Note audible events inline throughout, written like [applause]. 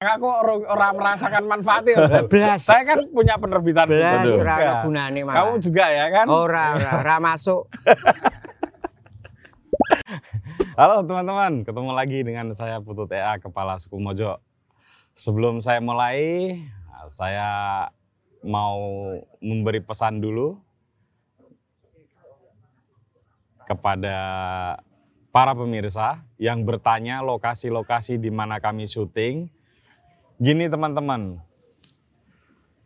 Aku ora ora merasakan manfaatnya. [laughs] Belas. Saya kan punya penerbitan buku Belas ora ana gunane malah. Kamu juga ya kan? Ora, ora, [laughs] ora masuk. Halo teman-teman, ketemu lagi dengan saya Putut EA Kepala Suku Mojo. Sebelum saya mulai, saya mau memberi pesan dulu kepada para pemirsa yang bertanya lokasi-lokasi di mana kami syuting. Gini teman-teman,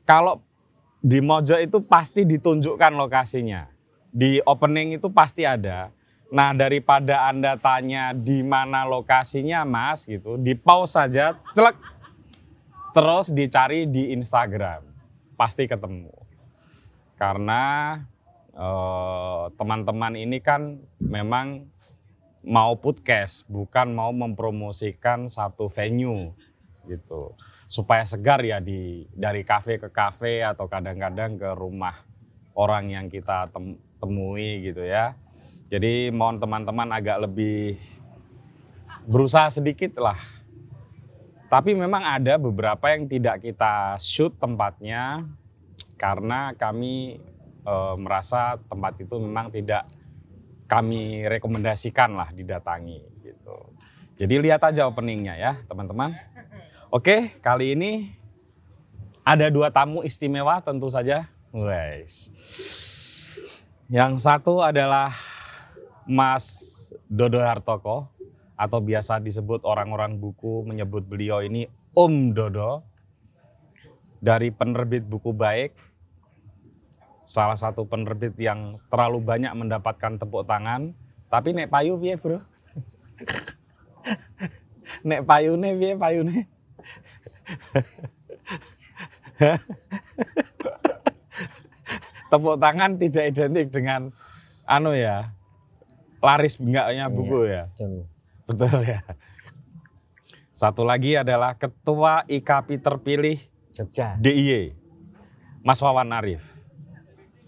kalau di Mojo itu pasti ditunjukkan lokasinya. Di opening itu pasti ada. Nah daripada Anda tanya di mana lokasinya mas gitu, di pause saja, celek. Terus dicari di Instagram, pasti ketemu. Karena eh, teman-teman ini kan memang mau podcast, bukan mau mempromosikan satu venue gitu. Supaya segar ya di dari kafe ke kafe atau kadang-kadang ke rumah orang yang kita tem- temui gitu ya. Jadi mohon teman-teman agak lebih berusaha sedikit lah. Tapi memang ada beberapa yang tidak kita shoot tempatnya karena kami eh, merasa tempat itu memang tidak kami rekomendasikan lah didatangi gitu. Jadi lihat aja openingnya ya teman-teman. Oke kali ini ada dua tamu istimewa tentu saja. Guys. Yang satu adalah Mas Dodo Hartoko atau biasa disebut orang-orang buku menyebut beliau ini Om Dodo dari penerbit buku baik salah satu penerbit yang terlalu banyak mendapatkan tepuk tangan tapi nek payu piye bro [laughs] nek payune piye payune [laughs] tepuk tangan tidak identik dengan anu ya laris enggaknya buku ya Betul. betul ya satu lagi adalah ketua IKP terpilih Jogja. DIY Mas Wawan Arif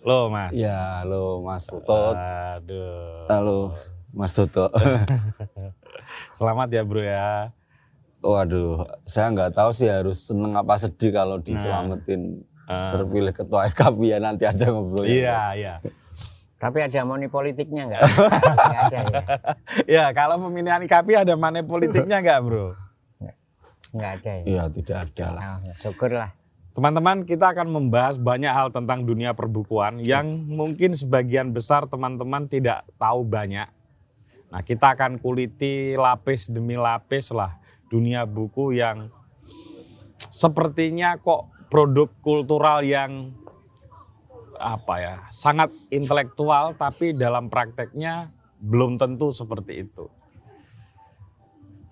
lo mas Ya, halo Mas Putut. Aduh. Halo Mas [laughs] Toto. Selamat ya bro ya. Waduh, saya nggak tahu sih harus seneng apa sedih kalau diselamatin Ah. terpilih ketua EKP ya nanti aja ngobrol. Iya, iya. Tapi ada money politiknya enggak? Enggak [laughs] ada ya. Ya, kalau pemilihan IKP ada money politiknya nggak bro? Enggak ada ya. Iya, tidak ada lah. Nah, syukurlah. Teman-teman, kita akan membahas banyak hal tentang dunia perbukuan yang mungkin sebagian besar teman-teman tidak tahu banyak. Nah, kita akan kuliti lapis demi lapis lah dunia buku yang sepertinya kok produk kultural yang apa ya, sangat intelektual tapi dalam prakteknya belum tentu seperti itu.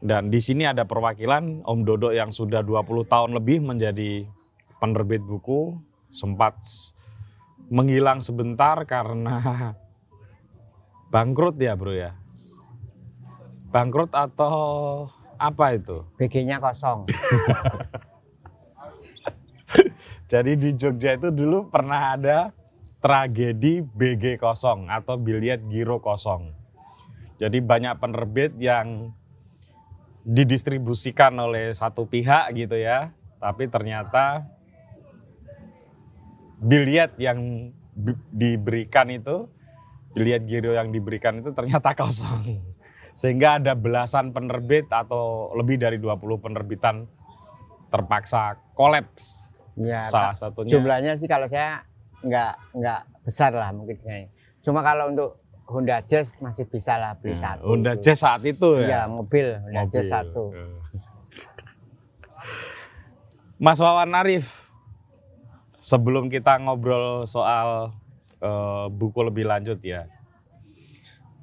Dan di sini ada perwakilan Om Dodo yang sudah 20 tahun lebih menjadi penerbit buku, sempat menghilang sebentar karena [laughs] bangkrut ya bro ya. Bangkrut atau apa itu? BG-nya kosong. [laughs] Jadi di Jogja itu dulu pernah ada tragedi BG kosong atau biliet giro kosong. Jadi banyak penerbit yang didistribusikan oleh satu pihak gitu ya, tapi ternyata biliet yang diberikan itu, biliet giro yang diberikan itu ternyata kosong. Sehingga ada belasan penerbit atau lebih dari 20 penerbitan terpaksa kolaps. Ya, Salah satunya jumlahnya sih kalau saya enggak enggak besar lah mungkin. Cuma kalau untuk Honda Jazz masih bisa lah beli Nah, satu. Honda Jazz saat itu Iya, ya. mobil Honda Jazz Mobil. satu. Eh. Mas Wawan Arif, sebelum kita ngobrol soal eh, buku lebih lanjut ya.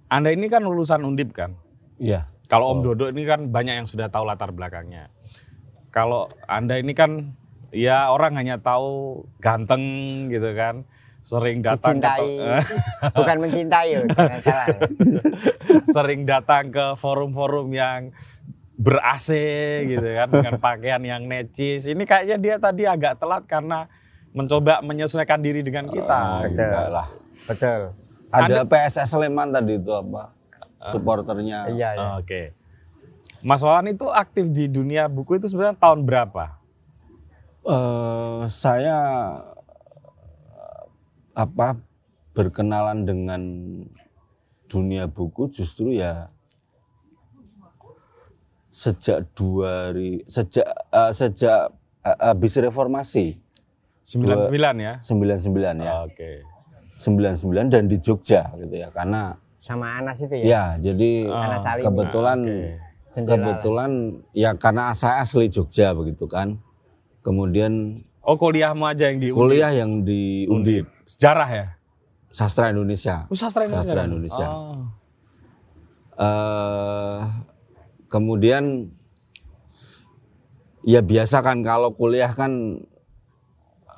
Anda ini kan lulusan Undip kan? Iya. Kalau Om. Dodo ini kan banyak yang sudah tahu latar belakangnya. Kalau Anda ini kan ya orang hanya tahu ganteng gitu kan, sering datang ke Dicintai. [laughs] Bukan mencintai ya, jangan salah. ya. [laughs] sering datang ke forum-forum yang ber-AC gitu kan dengan pakaian yang necis. Ini kayaknya dia tadi agak telat karena mencoba menyesuaikan diri dengan kita. Ah, betul. enggak lah. Betul. Ada PSS Sleman tadi itu apa? Supporternya. Iya, iya. Oke. Mas Wawan itu aktif di dunia buku itu sebenarnya tahun berapa? Eh, saya eh, apa berkenalan dengan dunia buku justru ya sejak dua hari sejak eh, sejak habis reformasi 99 ya? 99 ya Oke. 99 dan di Jogja gitu ya karena Sama Anas itu ya. ya jadi Ah, Anas Salim. kebetulan Oke. Jendela. kebetulan ya karena saya asli Jogja begitu kan kemudian Oh kuliahmu aja yang di kuliah yang di Undip Sejarah ya? sastra Indonesia Oh, sastra Indonesia. Sastra Indonesia. Oh. eh kemudian ya biasa kan kalau kuliah kan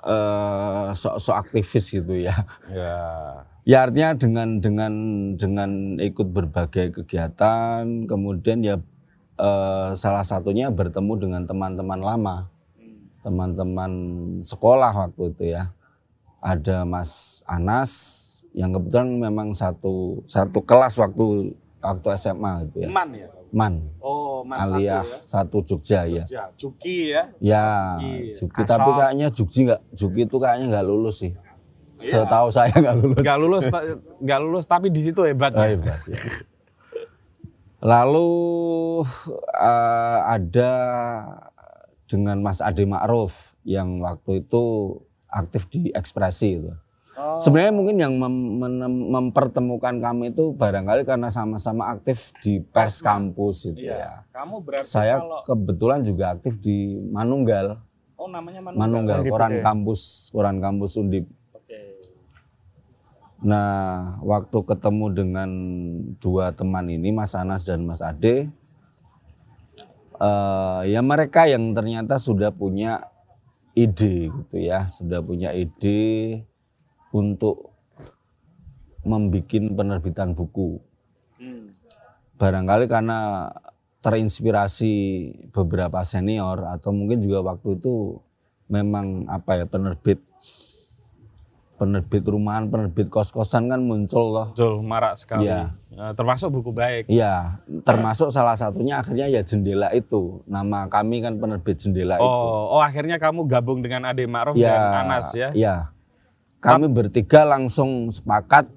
eh sok-sok aktivis gitu ya. Ya. Ya artinya dengan dengan dengan ikut berbagai kegiatan, kemudian ya eh, salah satunya bertemu dengan teman-teman lama, teman-teman sekolah waktu itu ya. Ada Mas Anas yang kebetulan memang satu satu kelas waktu waktu SMA gitu ya. Man ya? Man, Oh, Man alias satu Jogja ya. ya. Cuki ya? Ya, Juki. Juki tapi kayaknya Juki nggak Juki itu kayaknya nggak lulus sih. Iya. Setahu saya nggak lulus. Gak lulus, ta- gak lulus tapi di situ hebat. Oh, hebat, ya. Lalu eh, ada dengan Mas Ade Ma'ruf yang waktu itu aktif di ekspresi itu. Oh. Sebenarnya mungkin yang mem- mempertemukan kami itu barangkali karena sama-sama aktif di pers kampus itu Iya. ya. Kamu berarti Saya kalau kebetulan juga aktif di Manunggal, oh namanya Manunggal. Manunggal Undip koran itu ya? kampus, koran kampus Undip. Nah, waktu ketemu dengan dua teman ini, Mas Anas dan Mas Ade, eh, ya mereka yang ternyata sudah punya ide gitu ya, sudah punya ide untuk membuat penerbitan buku. Hmm. Barangkali karena terinspirasi beberapa senior atau mungkin juga waktu itu memang apa ya penerbit penerbit rumahan, penerbit kos-kosan kan muncul loh. Betul, marak sekali. Eh, termasuk buku baik. Iya, termasuk salah satunya akhirnya ya jendela itu. Nama kami kan penerbit jendela itu. Oh, oh akhirnya kamu gabung dengan Ade Ma'ruf Ya, dan Anas ya? Iya. Kami bertiga langsung sepakat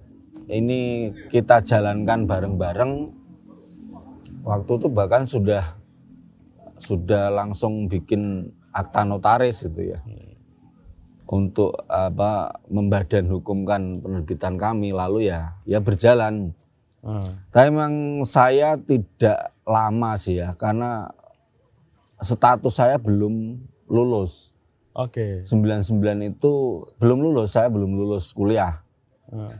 ini kita jalankan bareng-bareng. Waktu itu bahkan sudah sudah langsung bikin akta notaris itu ya. Untuk apa membadan hukumkan penerbitan kami lalu ya ya berjalan. Hmm. Tapi memang saya tidak lama sih ya karena status saya belum lulus. Oke. 99 itu belum lulus, saya belum lulus kuliah. Hmm.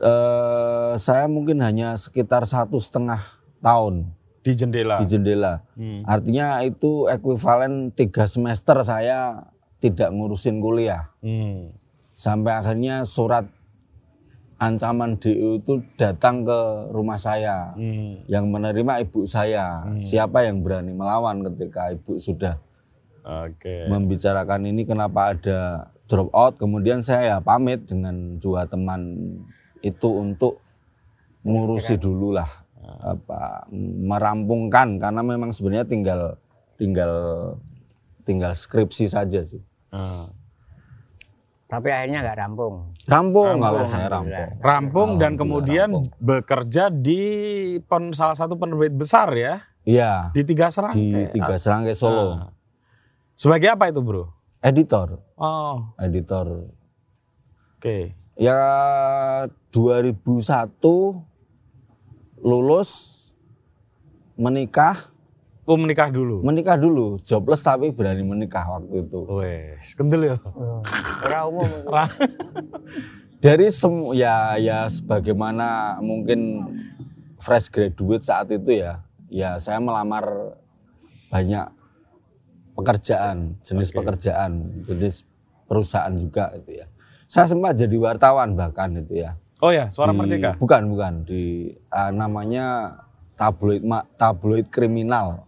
Eh, saya mungkin hanya sekitar satu setengah tahun Di jendela. di jendela. Hmm. Artinya itu ekuivalen tiga semester saya tidak ngurusin kuliah. Hmm. Sampai akhirnya surat ancaman DU itu datang ke rumah saya. Hmm. Yang menerima ibu saya. Siapa yang berani melawan ketika ibu sudah Oke. membicarakan ini kenapa ada drop out kemudian saya ya pamit dengan dua teman itu untuk mengurusi dulu lah apa merampungkan karena memang sebenarnya tinggal tinggal tinggal skripsi saja sih Ah. Tapi akhirnya nggak rampung. rampung kalau saya rampung Rampung dan kemudian rampung. bekerja di pen- salah satu penerbit besar ya iya di Tiga Serangkai. di tiga serangkai Solo Ah. Sebagai apa itu bro? editor Oh, editor oke. ya 2001 lulus menikah Oh menikah dulu. menikah dulu jobless tapi berani menikah waktu itu Wes, kendel ya. Ora umum. Ra- dari semua ya ya sebagaimana mungkin fresh graduate saat itu ya ya saya melamar banyak pekerjaan jenis Oke. pekerjaan jenis perusahaan juga itu ya saya sempat jadi wartawan bahkan itu ya Oh ya, suara Di- merdeka. bukan bukan di ah, namanya tabloid ma- tabloid kriminal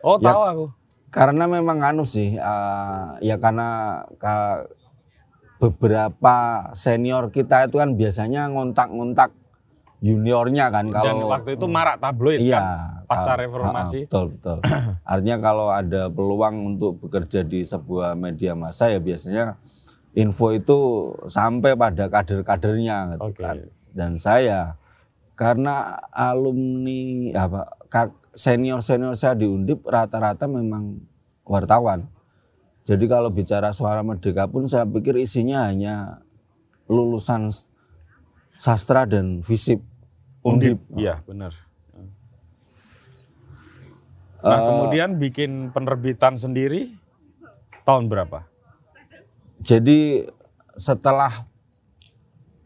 Oh Ya. tahu aku. karena memang anu sih ah, ya karena ka- beberapa senior kita itu kan biasanya ngontak-ngontak juniornya kan Dan kalau waktu itu marak tabloid iya kan, pasca reformasi. betul betul. [clears throat] Artinya kalau ada peluang untuk bekerja di sebuah media massa ya biasanya info itu sampai pada kader-kadernya gitu Oke. kan. Dan saya karena alumni apa senior senior saya di Undip rata-rata memang wartawan. Jadi kalau bicara suara merdeka pun saya pikir isinya hanya lulusan sastra dan fisip Undip. Iya, benar. Nah, Eh, kemudian bikin penerbitan sendiri tahun berapa? Jadi setelah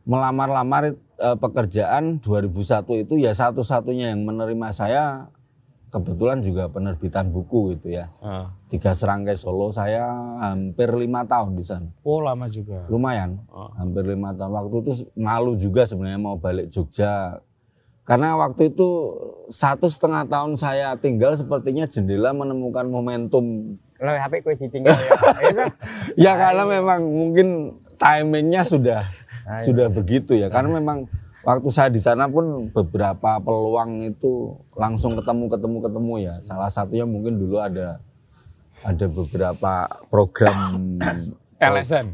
melamar-lamar eh, pekerjaan 2001 itu ya satu-satunya yang menerima saya kebetulan juga penerbitan buku gitu ya. Ah. Tiga Serangkai Solo saya hampir lima tahun di sana. Oh, lama juga. Lumayan, Oh. hampir lima tahun. Waktu itu malu juga sebenarnya mau balik Jogja. Karena waktu itu satu setengah tahun saya tinggal sepertinya jendela menemukan momentum Lo HP kue ditinggal ya. [laughs] Iya kan? Ya karena memang mungkin timingnya sudah Ayo. sudah begitu ya. Karena memang waktu saya di sana pun beberapa peluang itu langsung ketemu ketemu ketemu ya. Salah satunya mungkin dulu ada ada beberapa program [coughs] LSM,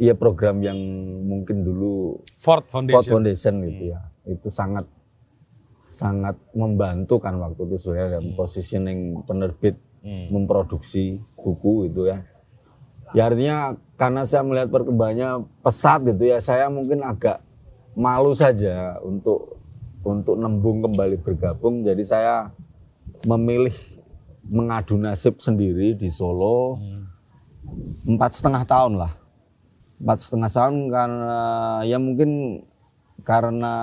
iya program yang mungkin dulu Ford Ford Foundation. Foundation gitu ya. Itu sangat sangat membantu kan waktu itu sebenarnya dan positioning penerbit Hmm. memproduksi buku itu ya. Ya artinya karena saya melihat perkembangannya pesat gitu ya, saya mungkin agak malu saja untuk untuk nembung kembali bergabung. Jadi saya memilih mengadu nasib sendiri di Solo empat setengah tahun lah. Empat setengah tahun karena ya mungkin karena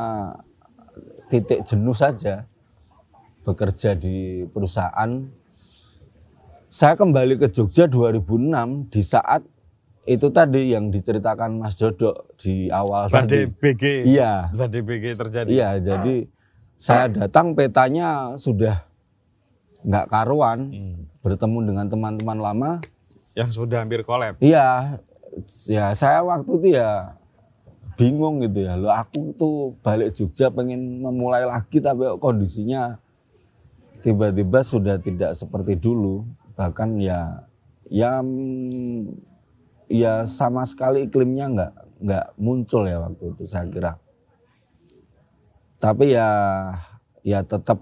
titik jenuh saja bekerja di perusahaan saya kembali ke Jogja 2006 di saat itu tadi yang diceritakan Mas Jodo di awal Badai tadi. BG. Iya. Badai BG terjadi. Iya, jadi saya datang petanya sudah nggak karuan, Hmm. bertemu dengan teman-teman lama. Yang sudah hampir kolab. Iya, ya saya waktu itu ya bingung gitu ya. Loh aku tuh balik Jogja pengen memulai lagi tapi kondisinya tiba-tiba sudah tidak seperti dulu. Bahkan ya ya mm, ya sama sekali iklimnya nggak nggak muncul ya waktu itu saya kira. Tapi ya ya tetap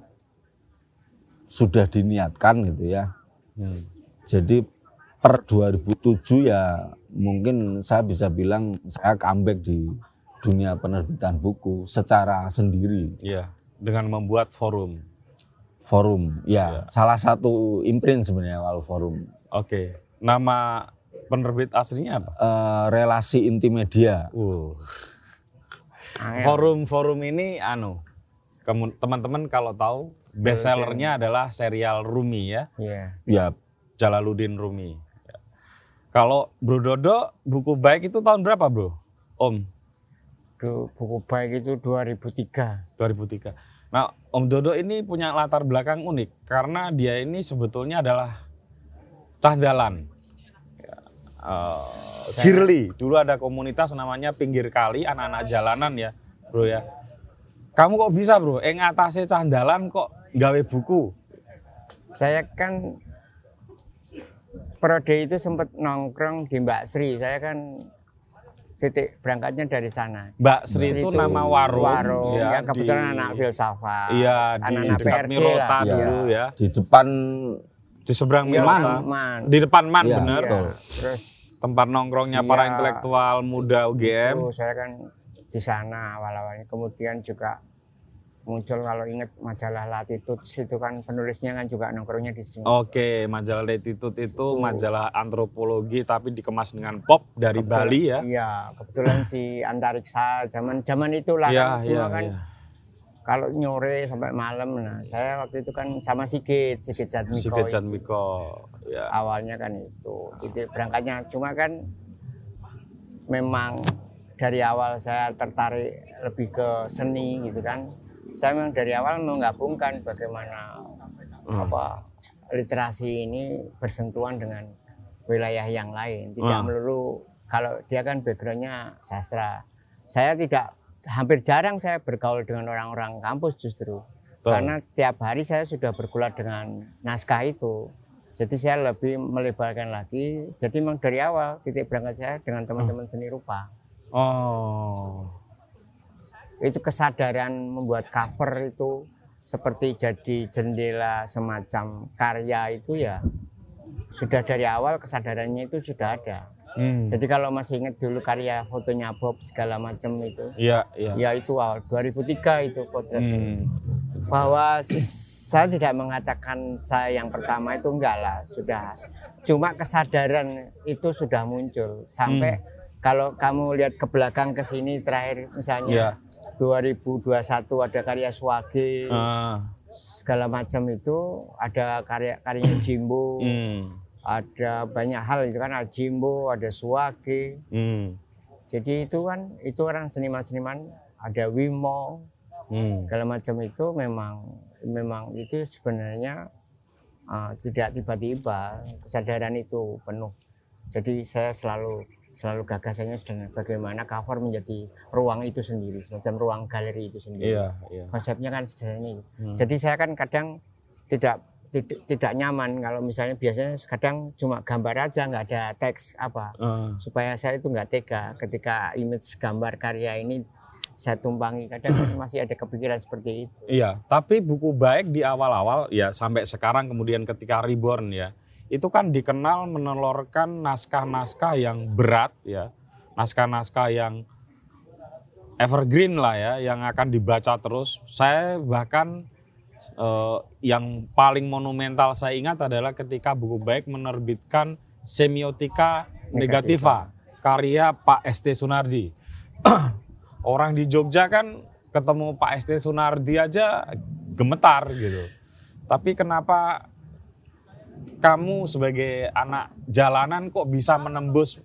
sudah diniatkan gitu ya. Hmm. Jadi per 2007 ya mungkin saya bisa bilang saya comeback di dunia penerbitan buku secara sendiri. Iya, dengan membuat forum. Forum, ya salah satu imprint sebenarnya kalau forum. Oke. Nama penerbit aslinya apa? Eh, relasi intimedia. Uh. Forum-forum ini anu teman-teman kalau tahu bestsellernya adalah serial Rumi ya, Iya. Ya Jalaluddin Rumi. Ya. Kalau Bro Dodo buku baik itu tahun berapa Bro? Om buku baik itu 2003. 2003. Nah Om Dodo ini punya latar belakang unik karena dia ini sebetulnya adalah cahdalan. Girly. Dulu ada komunitas namanya Pinggir Kali, anak-anak jalanan ya, Bro ya. Kamu kok bisa, Bro? Eh ngatasi cahdalan kok gawe buku? Saya kan periode itu sempat nongkrong di Mbak Sri. Saya kan titik berangkatnya dari sana. Mbak Sri, Sri itu itu nama warung. Warung, ya, ya, kebetulan di- anak filsafat. Iya, di anak-anak dekat PRD Mirota lah. dulu ya. di depan Di seberang Iya, Mirota. Man. Di depan Man, Iya, bener. Iya. Terus Tempat nongkrongnya para Iya. intelektual muda UGM. itu saya kan di sana awal-awalnya. Kemudian juga muncul kalau ingat majalah Latitude itu kan penulisnya kan juga nongkrongnya di sini. Oke, majalah Latitude itu majalah antropologi tapi dikemas dengan pop dari Bali ya. Iya, kebetulan si antariksa zaman zaman itulah Iya, kan semua iya, kan iya. Kalau nyore sampai malam. Nah, saya waktu itu kan sama Sigit, Sigit Jatmiko. Sigit. Jatmiko. Ya. Awalnya kan itu, titik berangkatnya. Cuma kan memang dari awal saya tertarik lebih ke seni gitu kan. Saya memang dari awal menggabungkan bagaimana Hmm. apa literasi ini bersentuhan dengan wilayah yang lain tidak Hmm. melulu kalau dia kan backgroundnya sastra saya tidak hampir jarang saya bergaul dengan orang-orang kampus justru. Karena tiap hari saya sudah bergulat dengan naskah itu. Jadi saya lebih melebarkan lagi. Jadi memang dari awal titik berangkat saya dengan teman-teman seni rupa. Oh. Itu kesadaran membuat cover itu seperti jadi jendela semacam karya itu ya sudah dari awal kesadarannya itu sudah ada. Hmm. Jadi kalau masih ingat dulu karya fotonya Bob segala macam itu, Iya, iya. ya itu awal 2003 itu potret. Hmm. Bahwa saya tidak mengatakan saya yang pertama itu enggak lah, sudah. Cuma kesadaran itu sudah muncul sampai Hmm. kalau kamu lihat ke belakang ke sini terakhir misalnya 2021 ada karya Swage Ah. segala macam itu ada karya karyanya Jimbo Hmm. Ada banyak hal itu kan ada Jimbo ada Swage Hmm. jadi itu kan itu orang seniman-seniman ada Wimo Hmm. segala macam itu memang memang itu sebenarnya uh, tidak tiba-tiba kesadaran itu penuh jadi saya selalu selalu gagasannya sedang bagaimana cover menjadi ruang itu sendiri semacam ruang galeri itu sendiri Iya, iya. konsepnya kan sederhana itu. Hmm. Jadi saya kan kadang tidak tidak, tidak nyaman kalau misalnya biasanya kadang cuma gambar aja nggak ada teks apa Ah. supaya saya itu nggak tega ketika image gambar karya ini saya tumpangi kadang [clears throat] masih ada kepikiran seperti itu. Iya, tapi buku baik di awal-awal ya sampai sekarang kemudian ketika reborn ya, itu kan dikenal menelurkan naskah-naskah yang berat ya, naskah-naskah yang evergreen lah ya, yang akan dibaca terus. Saya bahkan eh, yang paling monumental saya ingat adalah ketika buku baik menerbitkan semiotika negativa karya Pak ST Sunardi. [clears throat] Orang di Jogja kan ketemu Pak ST Sunardi aja gemetar gitu. Tapi kenapa kamu sebagai anak jalanan kok bisa menembus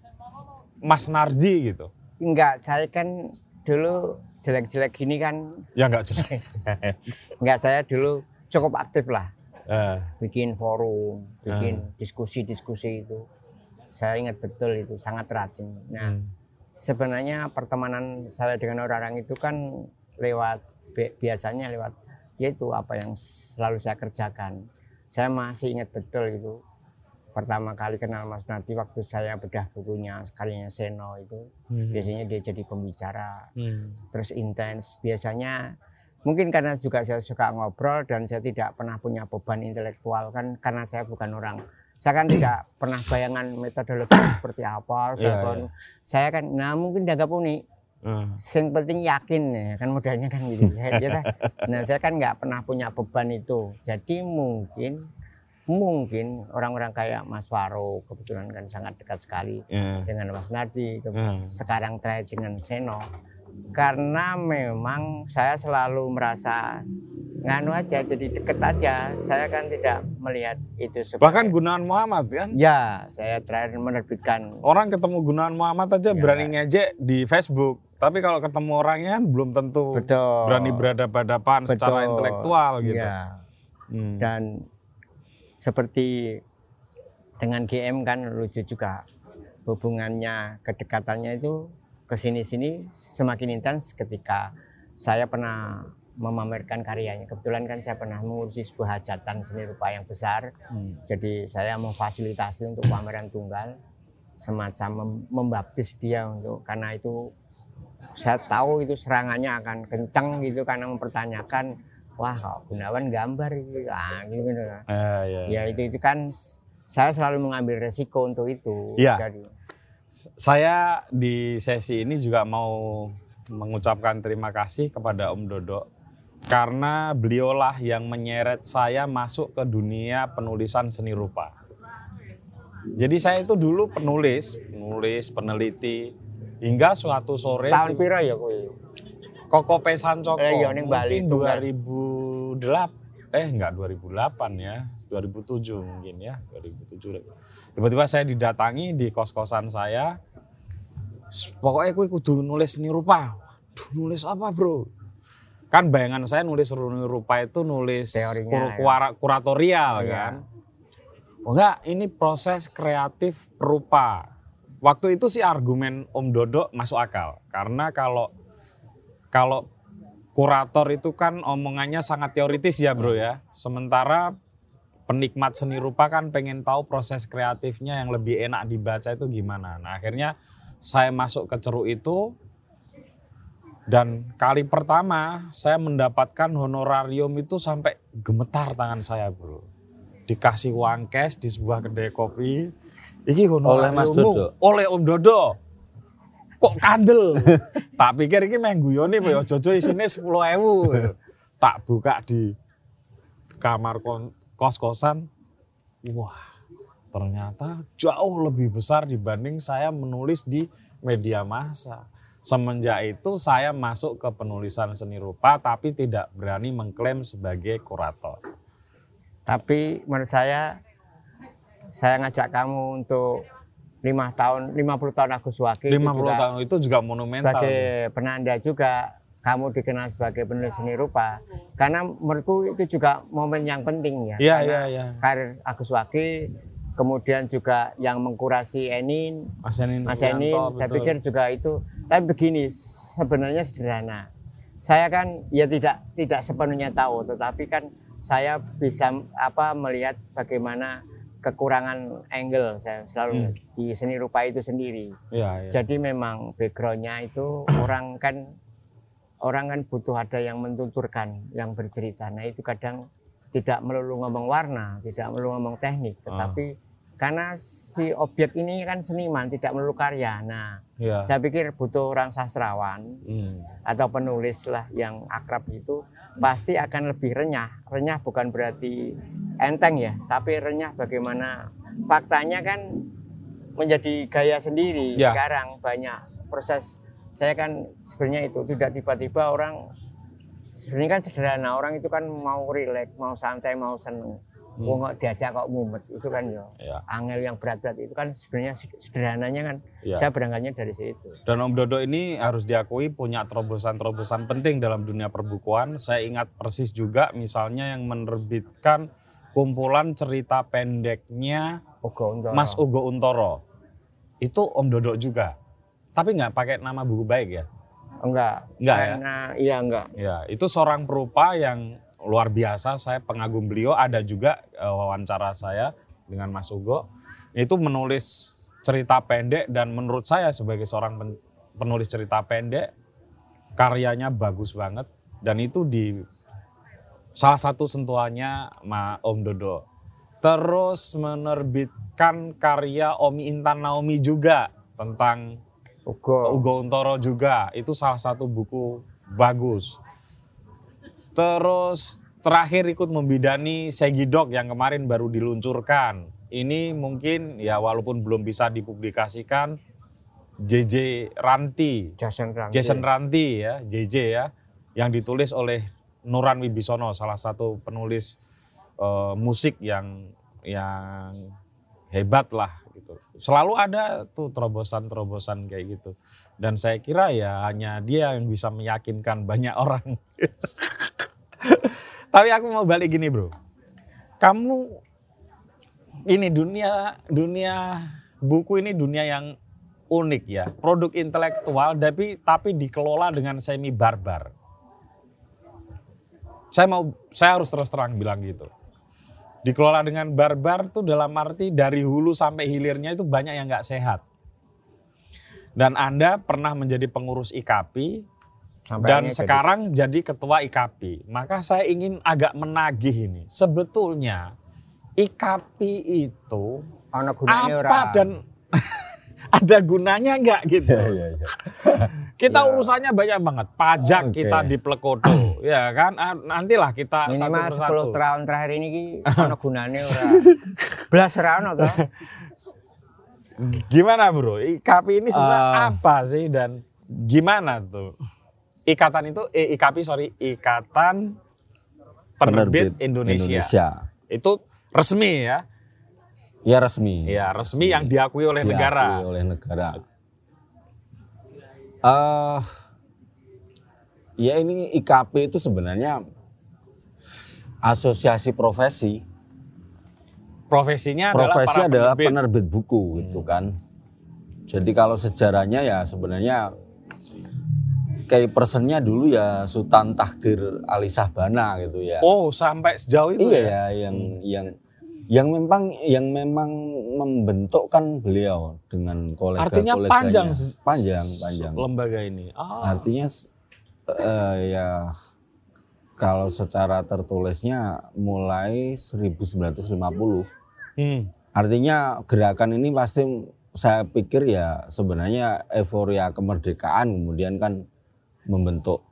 Mas Nardi gitu? Enggak, saya kan dulu jelek-jelek gini kan Ya nggak jelek. [laughs] enggak saya dulu cukup aktif lah Eh, bikin forum, bikin diskusi-diskusi itu. Saya ingat betul itu sangat rajin. Nah, hmm. sebenarnya pertemanan saya dengan orang-orang itu kan lewat bi- biasanya lewat yaitu apa yang selalu saya kerjakan. Saya masih ingat betul itu pertama kali kenal Mas Nardi waktu saya bedah bukunya karyanya Seno itu Hmm. biasanya dia jadi pembicara Hmm. terus intens. Biasanya mungkin karena juga saya suka ngobrol dan saya tidak pernah punya beban intelektual kan karena saya bukan orang. Saya kan tidak [clears throat] pernah bayangan metodologi [clears throat] seperti apa Iya, background. saya kan nah mungkin dianggap unik. Eh, yang penting yakin ya kan modalnya kan gitu. [laughs] Ya, ya nah saya kan nggak pernah punya beban itu. Jadi mungkin mungkin orang-orang kayak Mas Faro kebetulan kan sangat dekat sekali ya. dengan Mas Nardi ke- Hmm. sekarang terakhir dengan Seno karena memang saya selalu merasa nganu aja jadi deket aja saya kan tidak melihat itu sebagai Bahkan Gunawan Muhammad kan? ya saya terakhir menerbitkan Orang ketemu Gunawan Muhammad aja Ya, berani ngejek di Facebook. Tapi kalau ketemu orangnya kan belum tentu betul berani berhadapan-hadapan secara intelektual gitu. ya Hmm. dan seperti dengan GM kan lucu juga. Hubungannya kedekatannya itu ke sini-sini semakin intens ketika saya pernah memamerkan karyanya. Kebetulan kan saya pernah mengurusi sebuah hajatan seni rupa yang besar. Hmm. jadi saya memfasilitasi untuk pameran tunggal semacam mem- membaptis dia untuk karena itu saya tahu itu serangannya akan kencang gitu karena mempertanyakan wah kok Gunawan gambar gitu ah gitu, gitu. Eh, ya. ya itu itu kan saya selalu mengambil resiko untuk itu Iya. jadi Saya di sesi ini juga mau mengucapkan terima kasih kepada Om Dodo karena beliaulah yang menyeret saya masuk ke dunia penulisan seni rupa. Jadi saya itu dulu penulis, penulis, peneliti hingga suatu sore tahun piro ya kuwi Koko Pesan Coko Eh, iya, ning Bali itu kan. 2008 eh enggak 2008 ya. 2007 mungkin ya 2007 tiba-tiba saya didatangi di kos-kosan saya. Pokoknya kue kudu nulis seni rupa. Duh, nulis apa bro? Kan bayangan saya nulis seni rupa itu nulis Teorinya, kur- ya. kuratorial Oh, iya. kan? Oh enggak ini proses kreatif perupa waktu itu sih argumen Om Dodo masuk akal. Karena kalau kalau kurator itu kan omongannya sangat teoritis ya bro ya. Sementara penikmat seni rupa kan pengen tahu proses kreatifnya yang lebih enak dibaca itu gimana. Nah akhirnya saya masuk ke ceruk itu dan kali pertama saya mendapatkan honorarium itu sampai gemetar tangan saya bro. Dikasih uang cash di sebuah kedai kopi. Ini Oleh Mas. Dodo? Oleh Om Dodo. Kok kandel? tak pikir ini main guyone ya jojo isine 10.000. Tak buka di kamar kos-kosan. Wah, ternyata jauh lebih besar dibanding saya menulis di media massa. Semenjak itu saya masuk ke penulisan seni rupa tapi tidak berani mengklaim sebagai kurator. Tapi menurut saya, saya ngajak kamu untuk lima tahun, 50 tahun Agus Waki 50 itu juga tahun itu juga monumental. sebagai penanda juga kamu dikenal sebagai penulis seni rupa. Karena menurutku itu juga momen yang penting ya. Iya, Karena iya, iya. Karir Agus Waki, kemudian juga yang mengkurasi Enin, Mas Enin, Mas Enin, saya betul. pikir juga itu. Tapi begini, sebenarnya sederhana. Saya kan ya tidak tidak sepenuhnya tahu, tetapi kan saya bisa apa melihat bagaimana kekurangan angle saya selalu Hmm. di seni rupa itu sendiri. Iya, iya. Jadi memang backgroundnya itu orang kan orang kan butuh ada yang mentuturkan, yang bercerita. Nah itu kadang tidak melulu ngomong warna, tidak melulu ngomong teknik, Ah. tetapi karena si objek ini kan seniman, tidak melulu karya. Nah Iya. saya pikir butuh orang sastrawan Hmm. atau penulis lah yang akrab itu pasti akan lebih renyah. Renyah bukan berarti enteng ya, tapi renyah bagaimana faktanya kan menjadi gaya sendiri. Ya. Sekarang banyak proses saya kan sebenarnya itu tidak tiba-tiba orang sebenarnya kan sederhana orang itu kan mau rileks, mau santai, mau seneng. Hmm. Wong kok diajak kok mumet itu kan ya Iya. angel yang berat-berat itu kan sebenarnya sederhananya kan Iya. saya berangkatnya dari situ. Dan Om Dodo ini harus diakui punya terobosan-terobosan penting dalam dunia perbukuan. Saya ingat persis juga misalnya yang menerbitkan kumpulan cerita pendeknya Ugo Untoro. Mas Ugo Untoro. Itu Om Dodo juga. Tapi nggak pakai nama buku baik ya. Enggak. Enggak ya? Karena iya enggak. Ya, itu seorang perupa yang luar biasa. Saya pengagum beliau. Ada juga eh, wawancara saya dengan Mas Ugo. Itu menulis cerita pendek dan menurut saya sebagai seorang pen- penulis cerita pendek karyanya bagus banget dan itu di salah satu sentuhannya Ma Om Dodo. Terus menerbitkan karya Omi Intan Naomi juga tentang Ugo. Ugo Untoro juga itu salah satu buku bagus. Terus terakhir ikut membidani Segidok yang kemarin baru diluncurkan. Ini mungkin ya walaupun belum bisa dipublikasikan JJ Ranti, Jason Ranti. Jason Ranti ya, JJ ya, yang ditulis oleh Nuran Wibisono, salah satu penulis eh, musik yang yang hebat lah gitu. Selalu ada tuh terobosan-terobosan kayak gitu. Dan saya kira ya hanya dia yang bisa meyakinkan banyak orang. [laughs] Tapi aku mau balik gini bro. Kamu ini dunia dunia buku ini dunia yang unik ya. Produk intelektual tapi tapi dikelola dengan semi barbar. Saya mau saya harus terus terang bilang gitu. Dikelola dengan barbar tuh dalam arti dari hulu sampai hilirnya itu banyak yang nggak sehat. Dan Anda pernah menjadi pengurus IKAPI Sampai dan akhirnya jadi- sekarang jadi ketua IKAPI. Maka saya ingin agak menagih ini. Sebetulnya IKAPI itu gunanya apa ora. dan [laughs] ada gunanya nggak gitu? Iya, iya, iya. [laughs] Kita Ya. urusannya banyak banget. Pajak Oke. kita di Plekodo, [clears throat] ya kan? Ah, Nantilah kita minimal. 10 tahun terakhir ini ono [laughs] gunanya ora. Belas ora ono toh. Gimana bro? IKAPI ini sebenarnya Eh. apa sih dan gimana tuh? Ikatan itu, eh, IKAPI sorry, Ikatan Penerbit, Indonesia. Itu resmi ya? Ya resmi. Ya resmi yang diakui oleh Diakui negara. oleh negara. Eh, ya ini IKP itu sebenarnya asosiasi profesi. Profesinya adalah Profesi para adalah penerbit. penerbit buku gitu kan. Jadi kalau sejarahnya ya sebenarnya key personnya dulu ya Sultan Takdir Ali Sahbana gitu ya. Oh, sampai sejauh itu iya ya? ya, yang yang yang memang yang memang membentuk kan beliau dengan kolega Artinya panjang panjang panjang. Lembaga ini. Ah. Artinya eh, ya kalau secara tertulisnya mulai 1950. Hmm. Artinya gerakan ini pasti saya pikir ya sebenarnya euforia kemerdekaan kemudian kan membentuk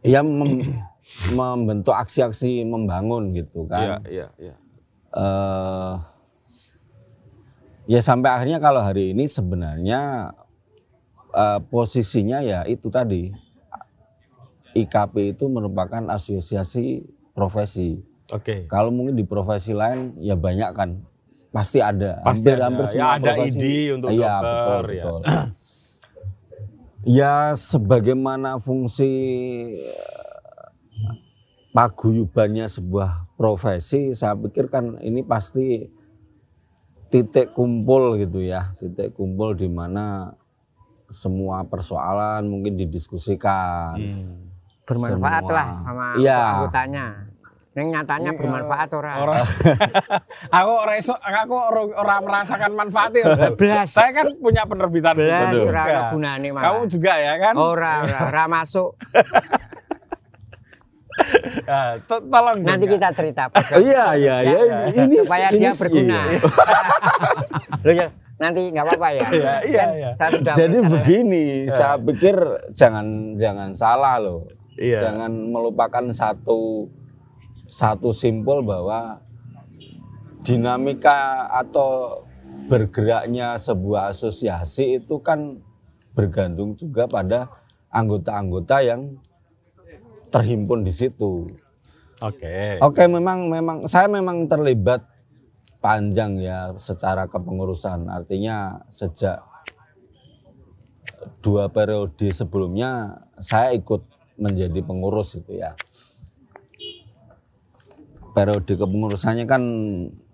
ya mem- [coughs] membentuk aksi-aksi membangun gitu kan. iya, iya. eh ya sampai akhirnya kalau hari ini sebenarnya eh, posisinya ya itu tadi IKP itu merupakan asosiasi profesi. Oke. Kalau mungkin di profesi lain ya banyak kan pasti ada. Pasti hampir ada. hampir Ya, semua ada profesi. ID untuk Iya, dokter, betul, ya. betul. Ya sebagaimana fungsi eh, paguyubannya sebuah profesi, saya pikir kan ini pasti titik kumpul gitu ya, titik kumpul di mana semua persoalan mungkin didiskusikan. Hmm. bermanfaat Semua. lah sama Iya. anggotanya. Yang nyatanya Iya. bermanfaat orang. Orang [laughs] aku ora iso aku ora ora merasakan manfaatnya. Belas. Saya kan punya penerbitan Belas ora ana gunane malah. Kamu juga ya kan? Ora, ora, ora masuk. [laughs] Ah, to- tolong Nanti Kak. kita cerita. [laughs] Iya, iya, iya. Ini, ini supaya ini dia sih, berguna. iya. Ya, nanti nggak apa-apa ya. Iya, iya, Kan iya. Saya sudah Jadi begini, saya pikir jangan jangan salah loh. Iya. Jangan melupakan satu satu simpul bahwa dinamika atau bergeraknya sebuah asosiasi itu kan bergantung juga pada anggota-anggota yang terhimpun di situ. Oke. Oke, memang memang saya memang terlibat panjang ya secara kepengurusan. Artinya sejak dua periode sebelumnya saya ikut menjadi pengurus itu ya. Periode kepengurusannya kan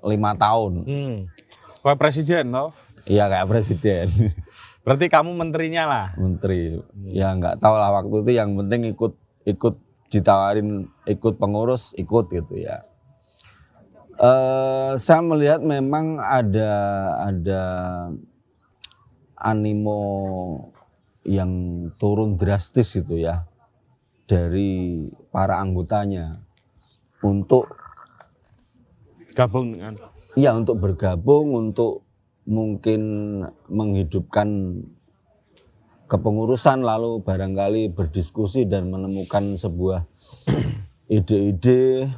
lima tahun. Hmm. Kayak presiden toh. Iya kayak presiden, [laughs] Berarti kamu menterinya lah. menteri. Ya nggak tahu lah waktu itu yang penting ikut ikut ditawarin ikut pengurus ikut gitu ya. Eh saya melihat memang ada ada animo yang turun drastis itu ya dari para anggotanya untuk Gabung dengan ya untuk bergabung untuk mungkin menghidupkan kepengurusan lalu barangkali berdiskusi dan menemukan sebuah [clears throat] ide-ide.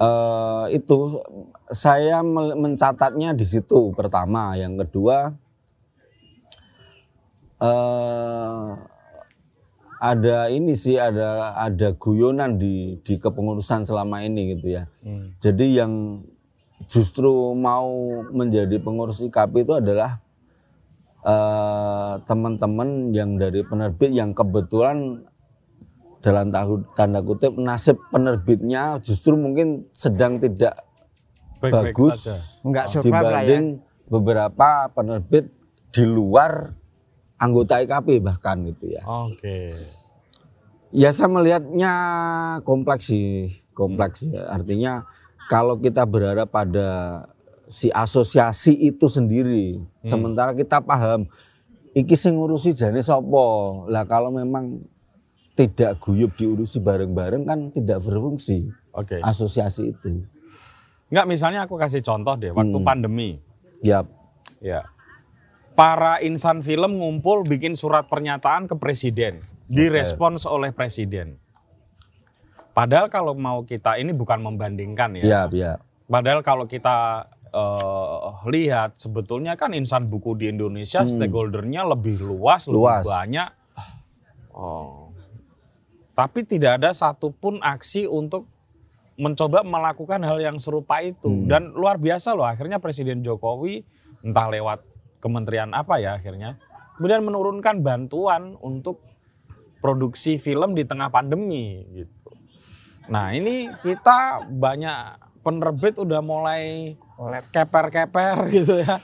Eh, itu saya mencatatnya di situ pertama. Yang kedua eh ada ini sih ada ada guyonan di di kepengurusan selama ini gitu ya Hmm. jadi yang justru mau menjadi pengurus IKP itu adalah eh, teman-teman yang dari penerbit yang kebetulan dalam tahu- tanda kutip nasib penerbitnya justru mungkin sedang tidak baik-baik bagus saja. Enggak survive lah ya. dibanding beberapa penerbit di luar anggota IKP bahkan gitu ya. Oke. Ya saya melihatnya kompleks sih, kompleks ya. Artinya kalau kita berharap pada si asosiasi itu sendiri, sementara kita paham iki sing ngurusi jane sapa. Lah kalau memang tidak guyup diurusi bareng-bareng kan tidak berfungsi Oke. asosiasi itu. Enggak misalnya aku kasih contoh deh waktu Hmm. pandemi. Ya, Ya. Para insan film ngumpul bikin surat pernyataan ke presiden, direspons oleh presiden. Padahal kalau mau kita ini bukan membandingkan ya. ya, ya. Padahal kalau kita eh, lihat sebetulnya kan insan buku di Indonesia stakeholdernya lebih luas, Hmm. Luas. lebih banyak. Oh. Tapi tidak ada satupun aksi untuk mencoba melakukan hal yang serupa itu Hmm. dan luar biasa loh akhirnya Presiden Jokowi entah lewat kementerian apa ya akhirnya kemudian menurunkan bantuan untuk produksi film di tengah pandemi gitu. Nah ini kita banyak penerbit udah mulai keper-keper [laughs] gitu ya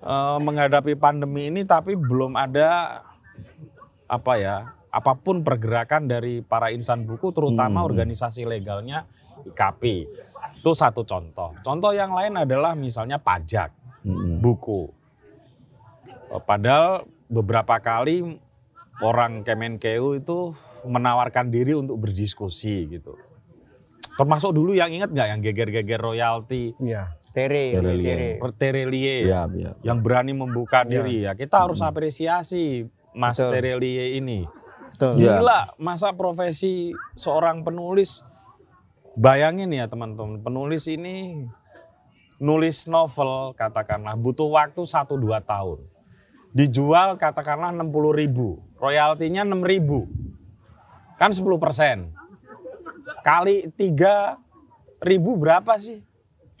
eh, menghadapi pandemi ini tapi belum ada apa ya apa pun pergerakan dari para insan buku terutama Hmm. organisasi legalnya IKP itu satu contoh contoh yang lain adalah misalnya pajak Mm-mm. buku padahal beberapa kali orang Kemenkeu itu menawarkan diri untuk berdiskusi gitu termasuk dulu yang ingat nggak yang geger-geger royalti Iya. Tere, Tere, tere. Terelie Iya, iya. yang berani membuka diri ya kita harus apresiasi Mas Betul. Terelie ini Betul. Iya. gila masa profesi seorang penulis bayangin ya teman-teman penulis ini nulis novel katakanlah butuh waktu 1-2 tahun dijual katakanlah 60 ribu royaltinya 6 ribu kan 10 persen kali 3 ribu berapa sih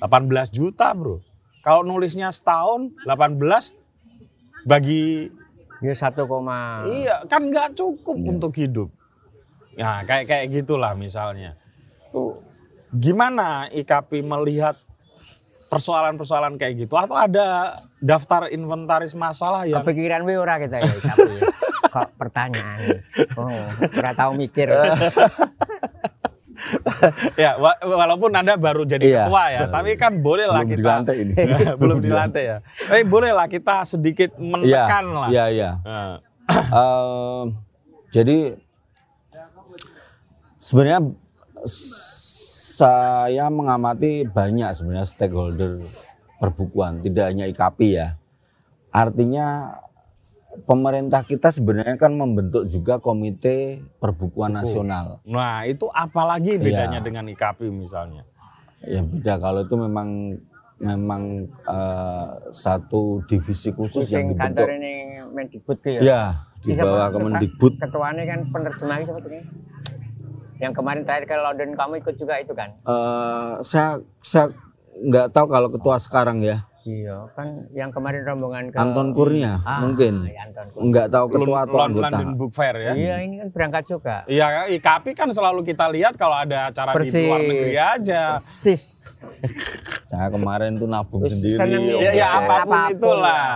18 juta bro kalau nulisnya setahun 18 bagi Ya satu koma. Iya, kan nggak cukup untuk hidup. Nah, kayak kayak gitulah misalnya. Tuh gimana IKP melihat persoalan-persoalan kayak gitu atau ada daftar inventaris masalah yang Kepikiran we ora kita ya tapi kok pertanyaan. Oh, ora tahu mikir. [laughs] ya wa- walaupun Anda baru jadi Iya. ketua ya, tapi kan boleh lah Belum kita dilantik ini. [laughs] belum dilantik ya. Tapi boleh lah kita sedikit Iya, menekan lah. iya, iya. Nah, Ehm, jadi sebenarnya saya mengamati banyak sebenarnya stakeholder perbukuan, tidak hanya IKP ya. Artinya pemerintah kita sebenarnya kan membentuk juga komite perbukuan nasional. nah, itu apalagi bedanya Iya. dengan IKP misalnya. Ya beda kalau itu memang memang eh, satu divisi khusus yang Sing kantor dibentuk. ini Mendikbud ya. Ya, di bawah? Kemendikbud. Ketuanya kan penerjemah siapa tuh? Yang kemarin terakhir ke London kamu ikut juga itu kan? Eh, saya saya nggak tahu kalau ketua sekarang ya Iya, kan yang kemarin rombongan ke Anton Kurnia Ah, mungkin iya, Anton Kurnia. nggak tahu ketua atau anggota London Book Fair ya. Iya, ini kan berangkat juga. Iya, IKP kan selalu kita lihat kalau ada acara di Persis. luar negeri aja. Persis. saya kemarin tuh nabung sendiri seneng Ya, Iya, ya apa pun, apa pun itulah.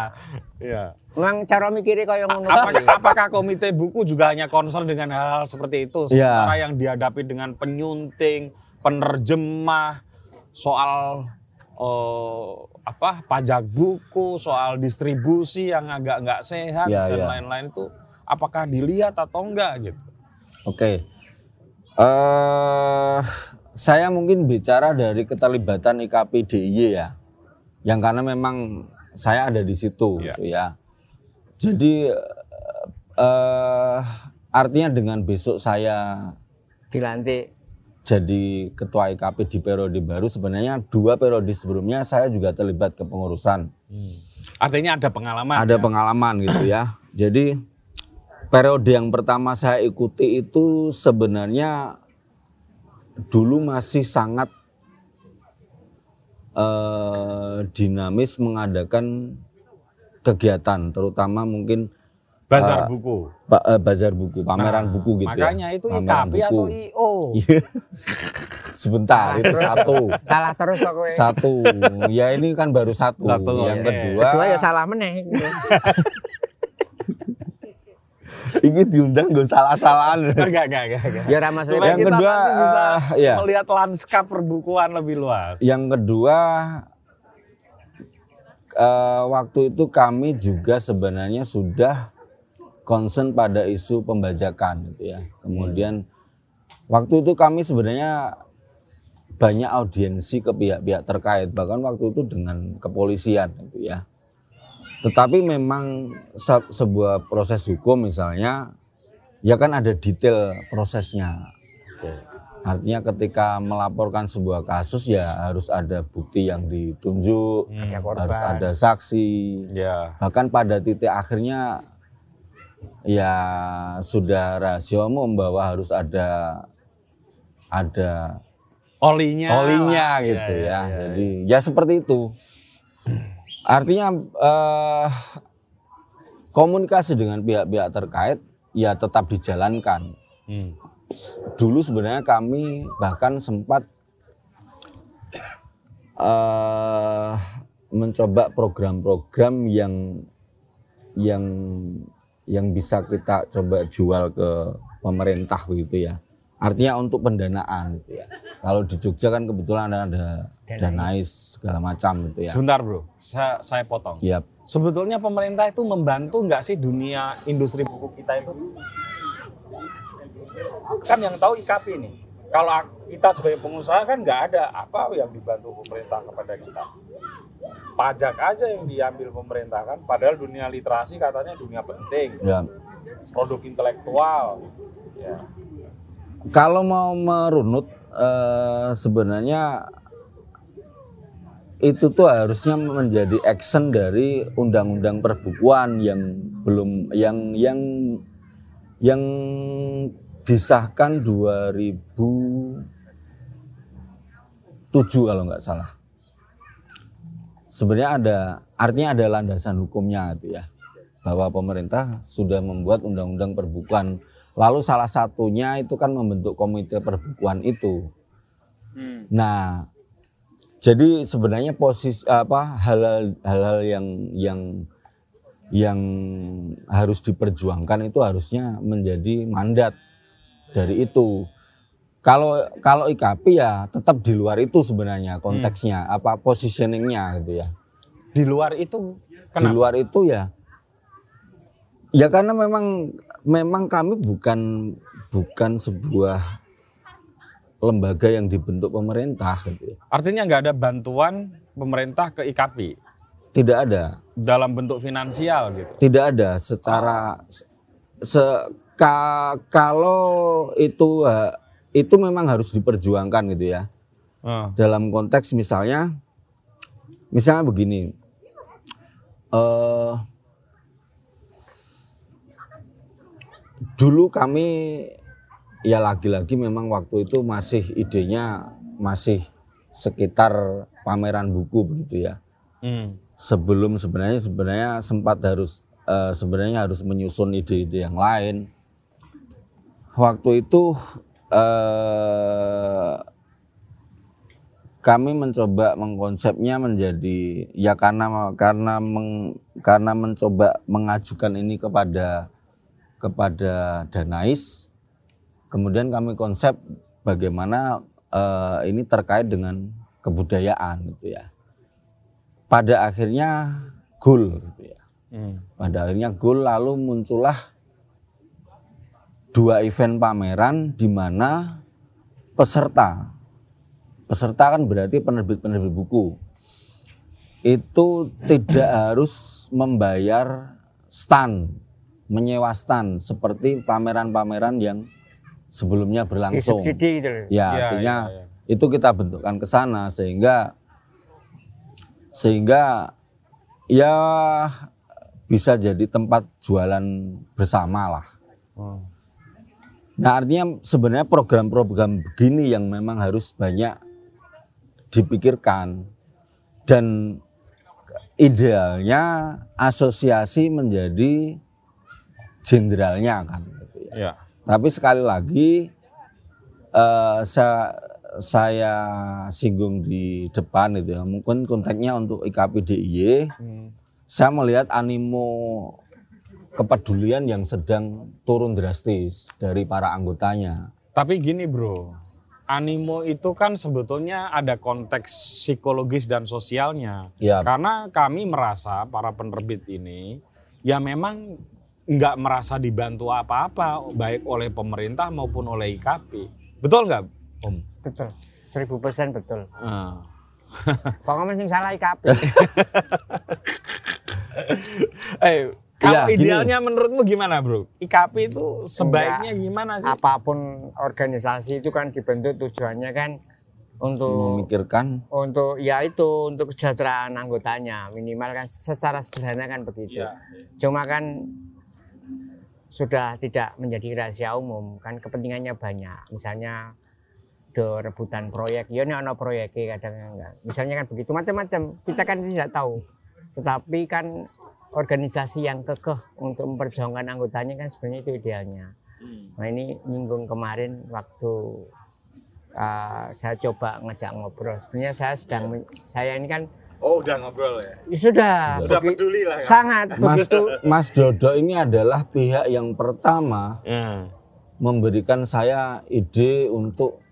Iya. Memang cara mikirnya kayak ngono. Apakah, apakah komite buku juga hanya concern dengan hal-hal seperti itu? Iya. Sementara yang dihadapi dengan penyunting, penerjemah, soal eh, apa pajak buku, soal distribusi yang agak nggak sehat Iya, dan iya. lain-lain itu, apakah dilihat atau enggak gitu? oke eh saya mungkin bicara dari keterlibatan IKP DIY ya yang karena memang saya ada di situ Iya. gitu ya jadi eh artinya dengan besok saya Dilantik. jadi ketua IKP di periode baru sebenarnya dua periode sebelumnya saya juga terlibat kepengurusan Artinya ada pengalaman. ada ya? pengalaman gitu ya. Jadi periode yang pertama saya ikuti itu sebenarnya dulu masih sangat eh, dinamis mengadakan kegiatan, terutama mungkin Bazar Ah, buku. ba- eh, bazar buku, pameran Nah, buku gitu Makanya ya. itu Pameran IKP atau. IO? [laughs] Sebentar, itu satu. Salah terus kok kowe. Satu. Ya ini kan baru satu. Satu, yang oke. kedua, Kedua ya salah meneh. [laughs] ini diundang gue salah-salahan. Enggak, enggak, enggak. enggak. ya ora masalah. Supaya Yang kita kedua, bisa eh, iya. melihat lanskap perbukuan lebih luas. Yang kedua eh, waktu itu kami juga sebenarnya sudah concern pada isu pembajakan gitu ya. Kemudian waktu itu kami sebenarnya banyak audiensi ke pihak-pihak terkait bahkan waktu itu dengan kepolisian gitu ya. Tetapi memang se- sebuah proses hukum misalnya ya kan ada detail prosesnya. Artinya ketika melaporkan sebuah kasus ya harus ada bukti yang ditunjuk, korban. harus ada saksi. Ya. Bahkan pada titik akhirnya ya sudah umum bahwa harus ada ada Olinya. olinya lah. gitu Ya, ya. ya, ya. Jadi ya seperti itu. Artinya eh, komunikasi dengan pihak-pihak terkait ya tetap dijalankan Hmm. Dulu sebenarnya kami bahkan sempat eh mencoba program-program yang yang yang bisa kita coba jual ke pemerintah begitu ya. Artinya untuk pendanaan gitu ya. Kalau di Jogja kan kebetulan ada, ada Danais. segala macam gitu ya. Sebentar bro, saya, saya potong. Iya. Sebetulnya pemerintah itu membantu nggak sih dunia industri buku kita itu? Kan yang tahu IKP nih. Kalau kita sebagai pengusaha kan nggak ada apa yang dibantu pemerintah kepada kita. Pajak aja yang diambil pemerintah kan. Padahal dunia literasi katanya dunia penting. Ya. Produk intelektual. Ya. Kalau mau merunut eh, sebenarnya itu tuh harusnya menjadi action dari undang-undang perbukuan yang belum yang yang yang disahkan 2007 kalau nggak salah. Sebenarnya ada artinya ada landasan hukumnya gitu ya. Bahwa pemerintah sudah membuat undang-undang perbukuan. Lalu salah satunya itu kan membentuk komite perbukuan itu. Nah, jadi sebenarnya posisi apa hal-hal yang yang yang harus diperjuangkan itu harusnya menjadi mandat dari itu. Kalau kalau IKP ya tetap di luar itu sebenarnya konteksnya apa positioningnya gitu ya. Di luar itu Di kenapa? luar itu ya ya karena memang memang kami bukan bukan sebuah lembaga yang dibentuk pemerintah gitu ya. Artinya nggak ada bantuan pemerintah ke IKP Tidak ada. dalam bentuk finansial gitu. tidak ada secara se ka- kalau itu ha- itu memang harus diperjuangkan gitu ya Eh, dalam konteks misalnya misalnya begini eh dulu kami ya lagi-lagi memang waktu itu masih idenya masih sekitar pameran buku begitu ya hmm. sebelum sebenarnya sebenarnya sempat harus eh, sebenarnya harus menyusun ide-ide yang lain. Waktu itu eh, kami mencoba mengkonsepnya menjadi ya karena karena meng- karena mencoba mengajukan ini kepada kepada Danais. Kemudian kami konsep bagaimana eh, ini terkait dengan kebudayaan gitu ya pada akhirnya goal gitu ya. Hmm. Pada akhirnya goal lalu muncullah dua event pameran di mana peserta peserta kan berarti penerbit-penerbit buku itu tidak [clears throat] harus membayar stand menyewa stand seperti pameran-pameran yang sebelumnya berlangsung. disubsidi gitu loh. Ya, Ya, artinya ya, ya. itu kita bentukkan ke sana sehingga sehingga ya bisa jadi tempat jualan bersama lah. Hmm. Nah artinya sebenarnya program-program begini yang memang harus banyak dipikirkan dan idealnya asosiasi menjadi jenderalnya kan. gitu ya. Ya. Tapi sekali lagi eh, saya, saya singgung di depan itu ya, mungkin konteksnya untuk IKP DIY, Hmm. saya melihat animo kepedulian yang sedang turun drastis dari para anggotanya. Tapi gini bro, animo itu kan sebetulnya ada konteks psikologis dan sosialnya. Ya, Karena kami merasa para penerbit ini ya memang nggak merasa dibantu apa-apa baik oleh pemerintah maupun oleh IKP. Betul nggak, Om? Betul. Seribu persen betul. Ah. Pokoknya sing salah IKP. [laughs] Eh, kalau gini. idealnya menurutmu gimana, Bro? IKP itu sebaiknya gimana sih? Apa pun organisasi itu kan dibentuk tujuannya kan untuk memikirkan untuk ya itu untuk kesejahteraan anggotanya minimal kan secara sederhana kan begitu. Iya. Cuma kan sudah tidak menjadi rahasia umum kan kepentingannya banyak. Misalnya do rebutan proyek, ya ini ono proyek kadang enggak. Misalnya kan begitu macam-macam. Kita kan tidak tahu. Tetapi kan organisasi yang kekeh untuk memperjuangkan anggotanya kan sebenarnya itu idealnya. Nah ini nyinggung kemarin waktu uh, saya coba ngajak ngobrol. Sebenarnya saya sedang men- saya ini kan Oh, udah ngobrol ya. Ya sudah. Udah begi- peduli lah ya. sangat Mas begitu. Mas Dodo ini adalah pihak yang pertama Ya. memberikan saya ide untuk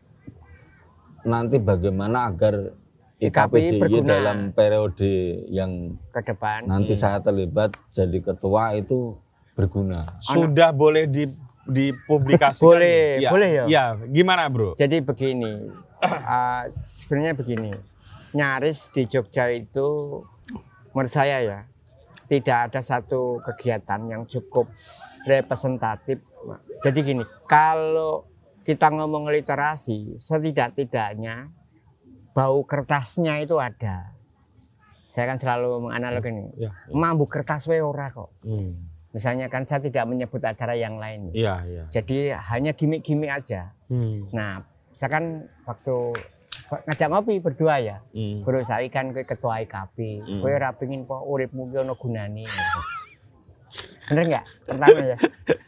nanti bagaimana agar IKPI IKPDY berguna. dalam periode yang ke depan. nanti saya terlibat jadi ketua itu berguna. Sudah boleh di dipublikasikan. [laughs] Boleh, boleh ya? Ya, gimana, Bro? Jadi begini, eh, [clears throat] sebenarnya begini, nyaris di Jogja itu menurut saya ya tidak ada satu kegiatan yang cukup representatif. Jadi gini, kalau kita ngomong literasi, setidak-tidaknya bau kertasnya itu ada. Saya kan selalu menganalog ini. Ya. Mambu kertas we ora kok. Hmm. Misalnya kan saya tidak menyebut acara yang lain. Iya, iya. Jadi hanya gimmick-gimmick aja. Hmm. Nah, saya kan waktu ngajak ngopi berdua ya. Hmm. Bro saya kan ke ketua IKP. Hmm. Kowe ora pengin kok uripmu ki ono gunane. Bener nggak? Pertama ya.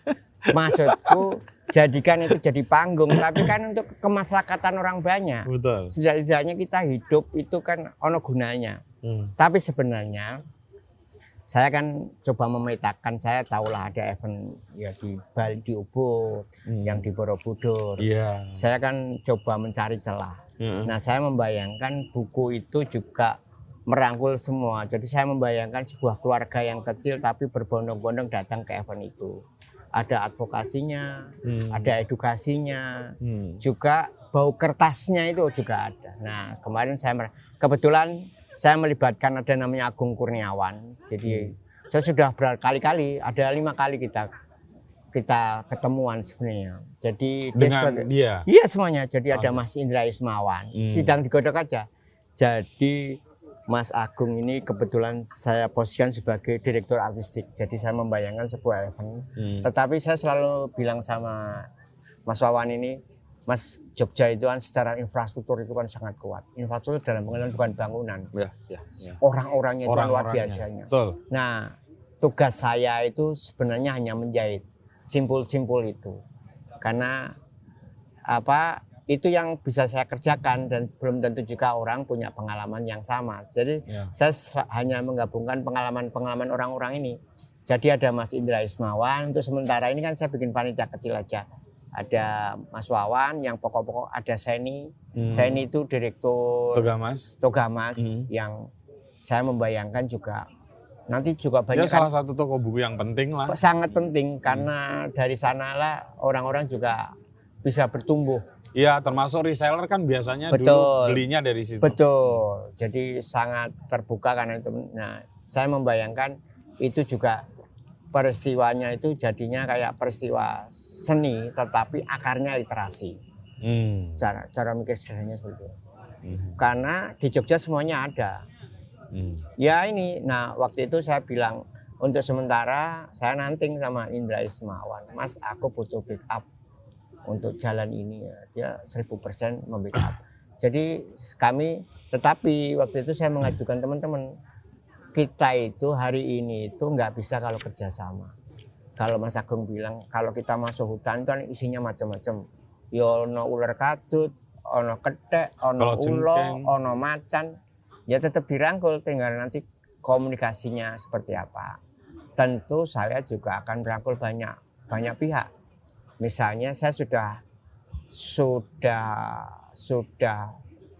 [laughs] Maksudku jadikan itu jadi panggung, tapi kan untuk kemaslahatan orang banyak. Betul. Setidaknya kita hidup itu kan ono gunanya. Hmm. Tapi sebenarnya saya kan coba memetakan, saya tahulah ada event ya di Bali di Ubud, Hmm. yang di Borobudur. Iya. Saya kan coba mencari celah. Hmm. Nah, saya membayangkan buku itu juga merangkul semua. Jadi saya membayangkan sebuah keluarga yang kecil tapi berbondong-bondong datang ke event itu. Ada advokasinya, Hmm. ada edukasinya, Hmm. juga bau kertasnya itu juga ada. Nah, kemarin saya kebetulan saya melibatkan ada namanya Agung Kurniawan. Jadi saya sudah berkali-kali, ada lima kali kita kita ketemuan sebenarnya. Jadi dia Dengan sebagai- dia. Iya semuanya. Jadi ada. Mas Indra Ismawan. Hmm. Sidang digodok aja. Jadi Mas Agung ini kebetulan saya posisikan sebagai direktur artistik. Jadi saya membayangkan sebuah event. Hmm. Tetapi saya selalu bilang sama Mas Wawan ini, Mas Jogja itu kan secara infrastruktur itu kan sangat kuat. Infrastruktur dalam pengertian bukan bangunan. Ya, ya, ya. Orang-orangnya itu kan luar biasanya. Betul. Nah, tugas saya itu sebenarnya hanya menjahit simpul-simpul itu. Karena apa itu yang bisa saya kerjakan dan belum tentu juga orang punya pengalaman yang sama. Jadi Ya. saya hanya menggabungkan pengalaman-pengalaman orang-orang ini. Jadi ada Mas Indra Ismawan untuk sementara ini kan saya bikin panitia kecil aja. Ada Mas Wawan yang pokok-pokok ada Seni. Hmm. Seni itu direktur Toga Mas. Togamas Hmm. yang saya membayangkan juga nanti juga banyak kan salah satu toko buku yang penting lah. sangat penting karena dari sanalah orang-orang juga bisa bertumbuh. Iya, termasuk reseller kan biasanya dulu Betul. belinya dari situ. Betul. Jadi sangat terbuka karena itu. Nah, saya membayangkan itu juga peristiwanya itu jadinya kayak peristiwa seni tetapi akarnya literasi. Hmm. Cara cara mikir sederhananya seperti itu. Hmm. Karena di Jogja semuanya ada. Hmm. Ya ini, nah waktu itu saya bilang untuk sementara saya nanting sama Indra Ismawan, Mas aku butuh backup untuk jalan ini ya. Dia 1000% membackup. Jadi kami, tetapi waktu itu saya mengajukan teman-teman kita itu hari ini itu nggak bisa kalau kerjasama. Kalau Mas Agung bilang kalau kita masuk hutan itu kan isinya macam-macam. Ya ono ular kadut, ono ketek, ono ulo, ono macan. Ya tetap dirangkul, tinggal nanti komunikasinya seperti apa. Tentu saya juga akan merangkul banyak banyak pihak. Misalnya saya sudah sudah sudah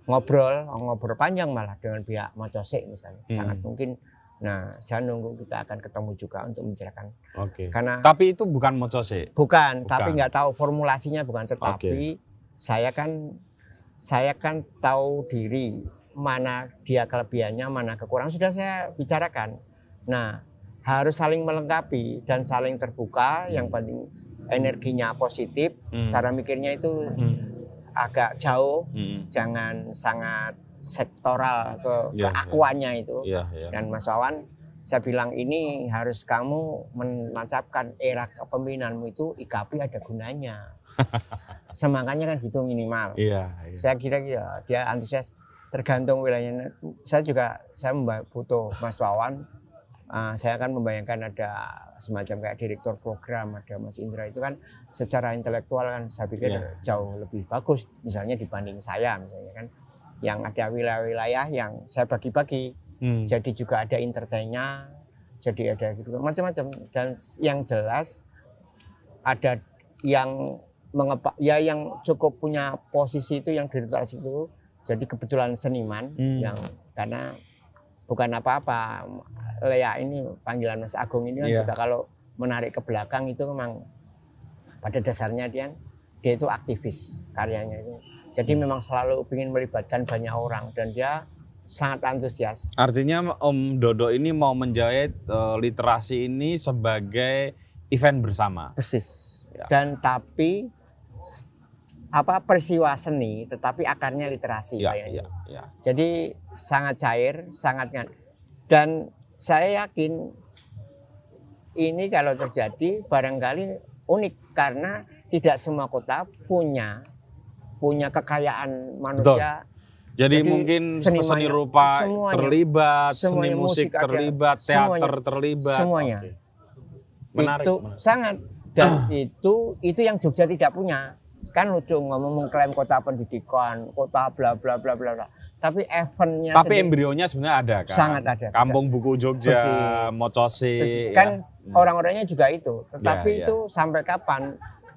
ngobrol ngobrol panjang malah dengan pihak Mocosik misalnya Hmm. sangat mungkin nah saya nunggu kita akan ketemu juga untuk membicarakan Oke. karena Tapi itu bukan mocose. bukan, Bukan. tapi nggak tahu formulasinya bukan tetapi saya kan saya kan tahu diri mana dia kelebihannya mana kekurangan sudah saya bicarakan nah harus saling melengkapi dan saling terbuka yang penting energinya positif Hmm. cara mikirnya itu Hmm. agak jauh Hmm. jangan sangat sektoral ke Iya, keakuannya itu Iya, iya. dan Mas Wawan saya bilang ini harus kamu menancapkan era kepemimpinanmu itu IKP ada gunanya [laughs] semangatnya kan gitu minimal Iya, iya. saya kira ya dia antusias tergantung wilayahnya saya juga saya butuh Mas Wawan Uh, saya akan membayangkan ada semacam kayak direktur program ada Mas Indra itu kan secara intelektual kan saya pikir Iya. jauh lebih bagus misalnya dibanding saya misalnya kan yang ada wilayah-wilayah yang saya bagi-bagi Hmm. jadi juga ada entertainnya jadi ada gitu macam-macam dan yang jelas ada yang mengepak ya yang cukup punya posisi itu yang di literasi itu jadi kebetulan seniman Hmm. yang karena bukan apa-apa Lea ini panggilan Mas Agung ini kan Iya. juga kalau menarik ke belakang itu memang pada dasarnya dia dia itu aktivis karyanya itu jadi Hmm. memang selalu ingin melibatkan banyak orang dan dia sangat antusias Artinya Om Dodo ini mau menjahit eh, literasi ini sebagai event bersama. persis Ya. dan tapi apa peristiwa seni tetapi akarnya literasi Ya, kayaknya ya, ya. jadi sangat cair sangat dan saya yakin ini kalau terjadi barangkali unik karena tidak semua kota punya punya kekayaan manusia Jadi, Jadi mungkin seni seni rupa semuanya. terlibat, seni Semuanya, musik musik ada. terlibat, Semuanya. teater terlibat. Semuanya. Oke. Menarik. itu menarik. sangat dan [clears throat] itu itu yang Jogja tidak punya kan lucu ngomong mengklaim kota pendidikan kota bla bla bla bla bla tapi eventnya Tapi sendiri- embrionya sebenarnya ada kan? Sangat ada. Kampung Buku Jogja, Persis. Mocosi. Persis. ya. kan orang-orangnya juga itu tetapi Ya, ya. itu sampai kapan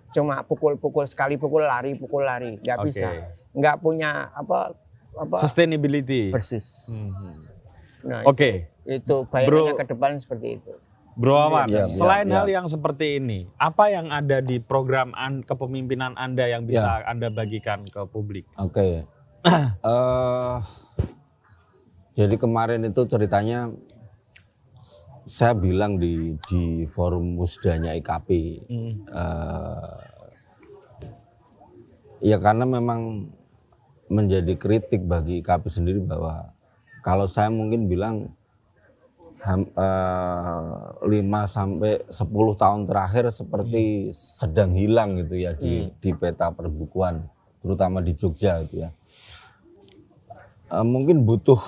cuma pukul-pukul sekali pukul lari pukul lari nggak Oke. bisa nggak punya apa apa Sustainability. persis Mhm. nah Oke, itu bayangannya Bro. ke depan seperti itu Bro Awan, Ya, ya, selain ya. hal yang seperti ini, apa yang ada di program an- kepemimpinan Anda yang bisa Anda bagikan ke publik? Oke. [coughs] Eh, jadi kemarin itu ceritanya saya bilang di di forum musdanya IKP. Hmm. eh, ya karena memang menjadi kritik bagi IKP sendiri bahwa kalau saya mungkin bilang ham- eh, 5 sampai 10 tahun terakhir seperti sedang hilang gitu ya di di peta perbukuan terutama di Jogja gitu ya. Eh, mungkin butuh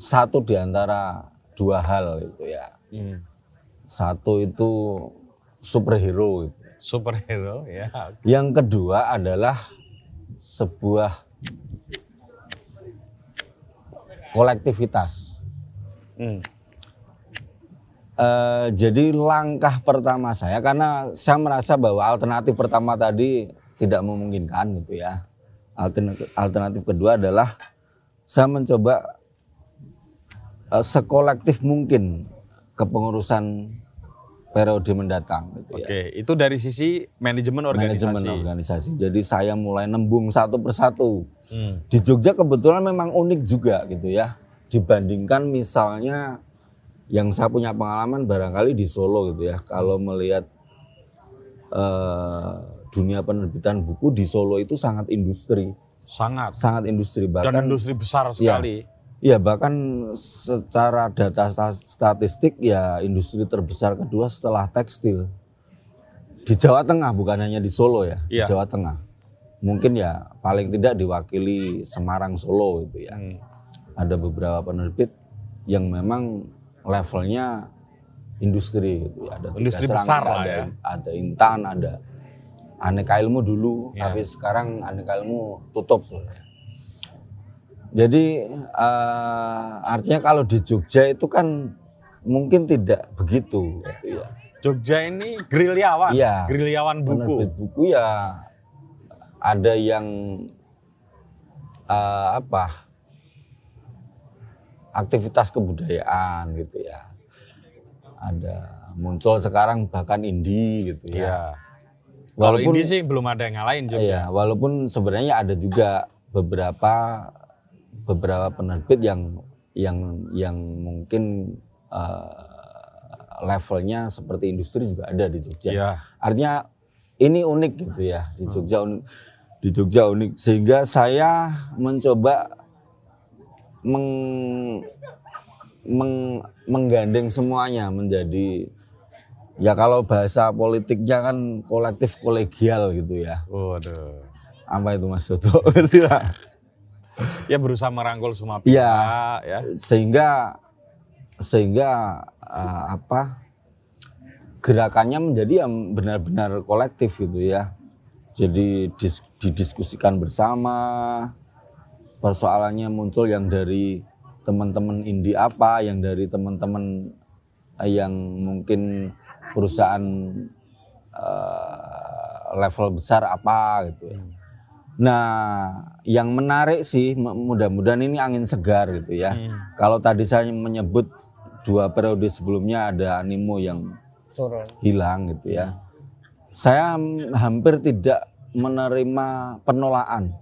satu di antara dua hal gitu ya. Hmm. Satu itu superhero gitu. Superhero ya. Yang kedua adalah sebuah kolektivitas. Hmm. Eh, jadi langkah pertama saya karena saya merasa bahwa alternatif pertama tadi tidak memungkinkan gitu ya. Alternatif, alternatif kedua adalah saya mencoba eh, sekolektif mungkin kepengurusan periode mendatang gitu ya. Oke, itu dari sisi manajemen organisasi. Manajemen organisasi. Jadi saya mulai nembung satu persatu. Hmm. Di Jogja kebetulan memang unik juga gitu ya. Dibandingkan misalnya yang saya punya pengalaman barangkali di Solo gitu ya. Kalau melihat eh, dunia penerbitan buku di Solo itu sangat industri, Sangat. sangat industri Dan bahkan industri besar sekali. ya bahkan secara data sta- statistik ya industri terbesar kedua setelah tekstil di Jawa Tengah bukan hanya di Solo ya, Iya. di Jawa Tengah. Mungkin ya paling tidak diwakili Semarang Solo itu ya. Hmm. Ada beberapa penerbit yang memang levelnya industri gitu ya. Ada Industri besar lah ada, ya. Ada Intan, ada Aneka Ilmu dulu, Iya. tapi sekarang Aneka Ilmu tutup sebenarnya. Jadi eh, artinya kalau di Jogja itu kan mungkin tidak begitu gitu ya. Jogja ini gerilyawan. Iya. Gerilyawan buku. Penerbit buku ya ada yang eh, apa aktivitas kebudayaan gitu ya. Ada muncul sekarang bahkan indie gitu Iya. ya. Walaupun ini sih belum ada yang ngalahin Jogja. Iya, walaupun sebenarnya ada juga beberapa beberapa penerbit yang yang yang mungkin eh, levelnya seperti industri juga ada di Jogja. Iya. Artinya ini unik gitu ya di Jogja unik, di Jogja unik sehingga saya mencoba meng, meng- menggandeng semuanya menjadi ya kalau bahasa politiknya kan kolektif kolegial gitu ya. Waduh. Apa itu Mas Toto? [laughs] Ngerti lah. Ya berusaha merangkul semua pihak Iya. ya. Sehingga sehingga eh, apa gerakannya menjadi yang benar-benar kolektif gitu ya. Jadi dis- didiskusikan bersama persoalannya muncul yang dari teman-teman indie apa, yang dari teman-teman eh, yang mungkin perusahaan eh, level besar apa gitu ya. Nah, yang menarik sih mu- mudah-mudahan ini angin segar gitu ya. Hmm. Kalau tadi saya menyebut dua periode sebelumnya ada animo yang turun. hilang gitu ya. Saya hampir tidak menerima penolakan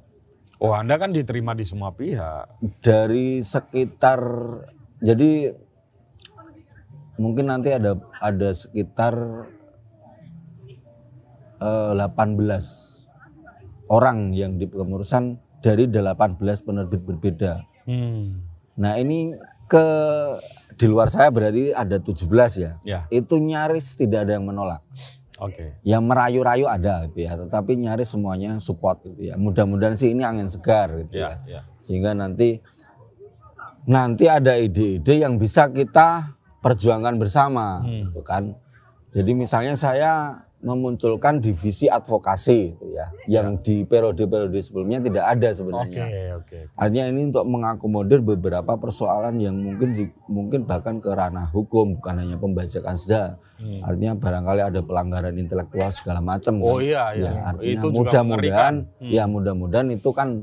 Oh, Anda kan diterima di semua pihak. dari sekitar jadi mungkin nanti ada ada sekitar eh, 18 orang yang di kepengurusan dari 18 penerbit berbeda. Hmm. Nah, ini ke di luar saya berarti ada 17 ya. Ya, Itu nyaris tidak ada yang menolak. oke. Yang merayu-rayu ada gitu ya, tetapi nyaris semuanya support gitu ya. Mudah-mudahan sih ini angin segar gitu ya. Ya, ya. Sehingga nanti nanti ada ide-ide yang bisa kita perjuangkan bersama Hmm. gitu kan. Jadi misalnya saya memunculkan divisi advokasi gitu ya, yang di periode-periode sebelumnya tidak ada sebenarnya. oke. Artinya ini untuk mengakomodir beberapa persoalan yang mungkin di- mungkin bahkan ke ranah hukum bukan hanya pembajakan saja. Hmm. Artinya barangkali ada pelanggaran intelektual segala macam. Oh kan. iya, iya. Ya, artinya Itu mudah-mudahan. Hmm. ya mudah-mudahan itu kan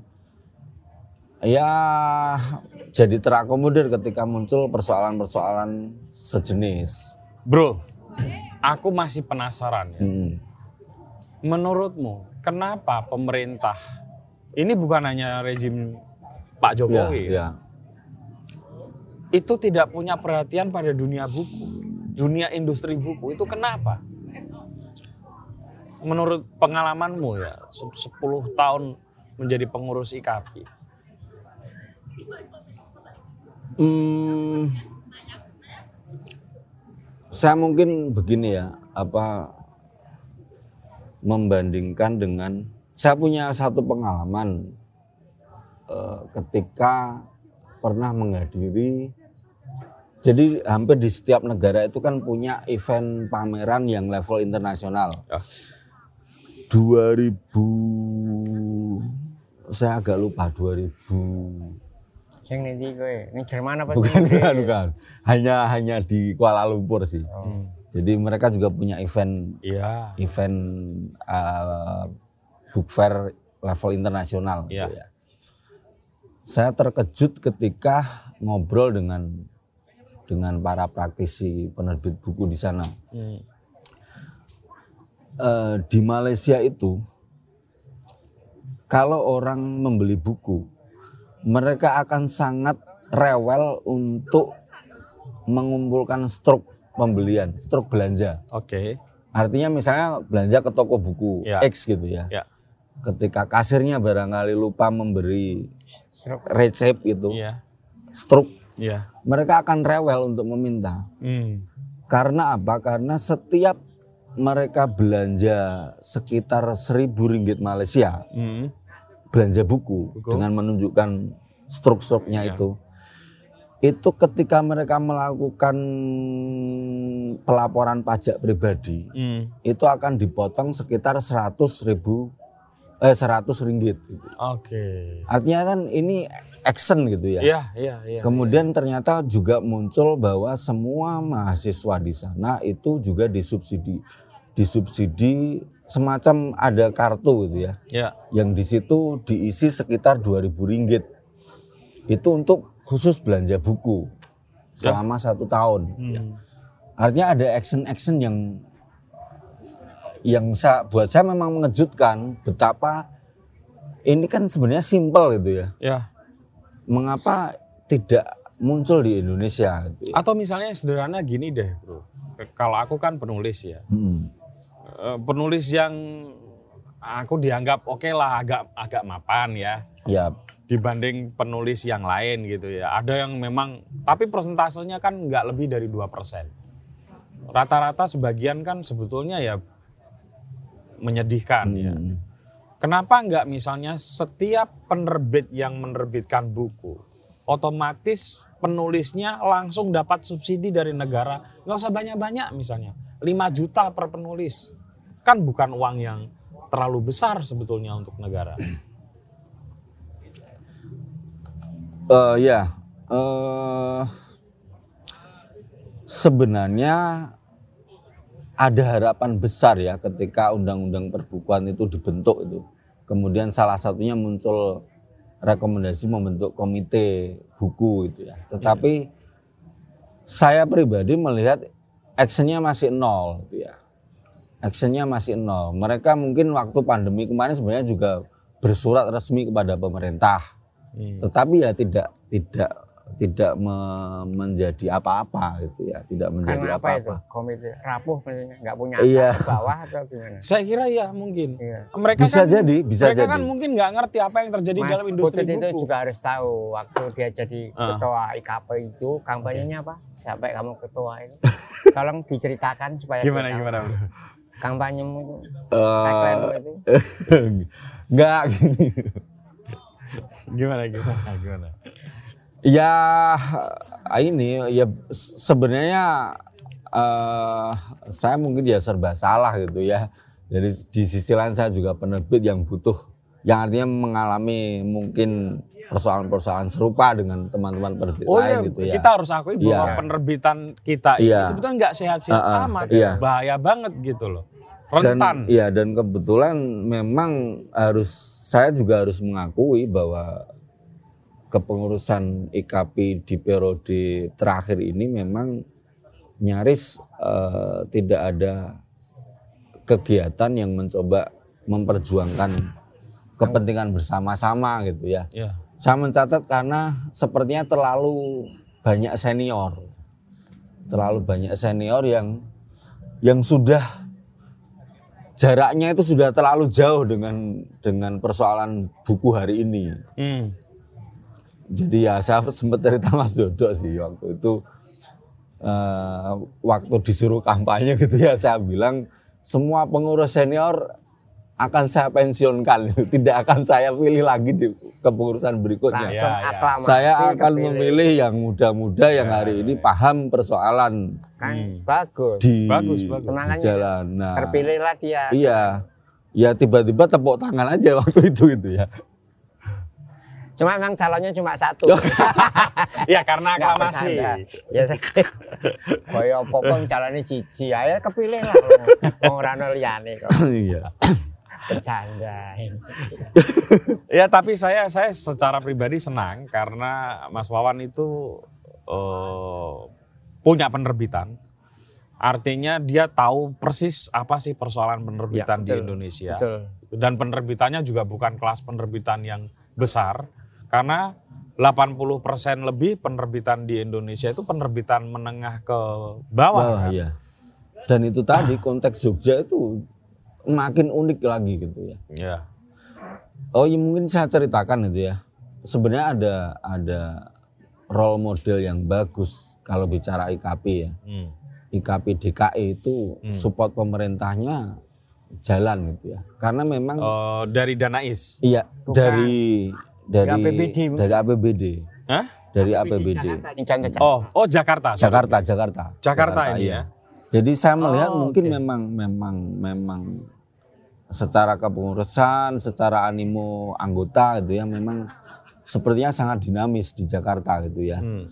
ya jadi terakomodir ketika muncul persoalan-persoalan sejenis. Bro, aku masih penasaran ya. Hmm. Menurutmu, kenapa pemerintah ini bukan hanya rezim Pak Ya, Jokowi, ya, ya. itu tidak punya perhatian pada dunia buku, dunia industri buku. Itu kenapa? Menurut pengalamanmu ya, se- 10 tahun menjadi pengurus IKAPI. Hmm, saya mungkin begini ya, apa membandingkan dengan saya punya satu pengalaman eh, ketika pernah menghadiri jadi hampir di setiap negara itu kan punya event pameran yang level internasional. Ya. 2000 saya agak lupa 2000 Sing nanti kowe, ini Jerman apa bukan, sing bukan, bukan. Hanya hanya di Kuala Lumpur sih. Oh. Jadi mereka juga punya event Iya. event uh, book fair level internasional. gitu Iya. ya. Saya terkejut ketika ngobrol dengan dengan para praktisi penerbit buku di sana. Hmm. Eh, di Malaysia itu kalau orang membeli buku mereka akan sangat rewel untuk mengumpulkan struk pembelian, struk belanja. Oke. Artinya misalnya belanja ke toko buku Ya. X gitu ya. Ya. Ketika kasirnya barangkali lupa memberi Seruk. resep gitu, Iya. struk, Iya. mereka akan rewel untuk meminta. Hmm. Karena apa? Karena setiap mereka belanja sekitar seribu ringgit Malaysia, Hmm. Belanja buku, Buku. dengan menunjukkan struk-struknya Ya. itu. Itu ketika mereka melakukan pelaporan pajak pribadi, Hmm. itu akan dipotong sekitar 100 ribu, eh 100 ringgit. gitu. Oke. Artinya kan ini action gitu ya. Iya, iya, iya. Kemudian ternyata juga muncul bahwa semua mahasiswa di sana itu juga disubsidi, disubsidi semacam ada kartu gitu ya, Iya. yang di situ diisi sekitar 2000 ringgit. Itu untuk khusus belanja buku selama satu tahun. Hmm. Artinya ada action-action yang yang sa- buat saya memang mengejutkan betapa ini kan sebenarnya simpel gitu ya. Ya. Mengapa tidak muncul di Indonesia gitu ya. Atau misalnya sederhana gini deh, bro. Kalau aku kan penulis ya, Hmm. Eh, penulis yang aku dianggap oke lah agak agak mapan ya Ya, dibanding penulis yang lain gitu ya. Ada yang memang tapi persentasenya kan nggak lebih dari 2%. Rata-rata sebagian kan sebetulnya ya menyedihkan ya. hmm. Kenapa nggak misalnya setiap penerbit yang menerbitkan buku, otomatis penulisnya langsung dapat subsidi dari negara, nggak usah banyak-banyak misalnya, 5 juta per penulis, kan bukan uang yang terlalu besar sebetulnya untuk negara. Eh, ya, eh sebenarnya ada harapan besar ya ketika undang-undang perbukuan itu dibentuk itu. Kemudian salah satunya muncul rekomendasi membentuk komite buku itu ya. Tetapi saya pribadi melihat actionnya masih nol gitu ya. Actionnya masih nol. Mereka mungkin waktu pandemi kemarin sebenarnya juga bersurat resmi kepada pemerintah. Hmm. Tetapi ya tidak tidak tidak me- menjadi apa-apa gitu ya, tidak menjadi Karena apa itu? apa-apa. Komite rapuh maksudnya nggak punya Iya. ke bawah atau gimana? Saya kira ya mungkin. Iya. Mereka Bisa kan, jadi, bisa mereka jadi. kan mungkin nggak ngerti apa yang terjadi Mas dalam industri Putut itu buku. juga harus tahu waktu dia jadi Ah. ketua IKP itu kampanyenya apa? Sampai kamu ketua ini. [laughs] Tolong diceritakan supaya Gimana kita tahu. gimana? Kampanyemu itu, tagline-mu itu. Enggak gini. Gimana gimana gimana? Ya ini ya se- sebenarnya eh saya mungkin ya serba salah gitu ya. Jadi di sisi lain saya juga penerbit yang butuh yang artinya mengalami mungkin persoalan-persoalan serupa dengan teman-teman penerbit Oh lain iya, gitu ya. kita harus akui bahwa Iya. penerbitan kita ini Iya. sebetulnya nggak sehat-sehat Ah, ah, amat, iya. bahaya banget gitu loh, dan rentan. iya dan kebetulan memang harus saya juga harus mengakui bahwa kepengurusan IKP di periode terakhir ini memang nyaris eh, tidak ada kegiatan yang mencoba memperjuangkan kepentingan bersama-sama gitu ya. Iya. Saya mencatat karena sepertinya terlalu banyak senior. Terlalu banyak senior yang yang sudah jaraknya itu sudah terlalu jauh dengan dengan persoalan buku hari ini. Hmm. Jadi ya saya sempat cerita Mas Dodo sih waktu itu eh, waktu disuruh kampanye gitu ya saya bilang semua pengurus senior akan saya pensiunkan [laughs] tidak akan saya pilih lagi di kepengurusan berikutnya. Langsung Iya, iya. aklamasi Saya akan kepilih. memilih yang muda-muda yang Ya, hari ya, ini ya. paham persoalan kan Hmm. bagus. di, Bagus, bagus. di Semangatnya jalan. Nah, Terpilihlah dia. Iya. Ya tiba-tiba tepuk tangan aja waktu itu gitu ya. Cuma memang calonnya cuma satu. [laughs] Ya karena aklamasi. Ya kaya apa pun calonnya siji aja kepilih lah. [laughs] Wong ora ono liyane kok. Iya. Bercanda. [laughs] Ya tapi saya saya secara pribadi senang karena Mas Wawan itu eh, punya penerbitan. Artinya dia tahu persis apa sih persoalan penerbitan Ya, di betul. Indonesia. Betul. Dan penerbitannya juga bukan kelas penerbitan yang besar karena 80% lebih penerbitan di Indonesia itu penerbitan menengah ke bawah. Wah, kan? iya. Dan itu tadi [laughs] konteks Jogja itu makin unik lagi gitu ya. Ya. Oh ya mungkin saya ceritakan itu ya. Sebenarnya ada ada role model yang bagus kalau bicara IKP ya. Hmm. IKP DKI itu Hmm. support pemerintahnya jalan gitu ya. Karena memang Eh, dari Danais. iya Bukan. dari dari APBD. dari APBD. Hah? Dari APBD. Contoh Oh, oh Jakarta. sorry. Jakarta, Jakarta. Jakarta ini iya. ya. Jadi saya melihat Oh, mungkin oke. memang memang memang secara kepengurusan, secara animo anggota gitu ya memang sepertinya sangat dinamis di Jakarta gitu ya. Hmm.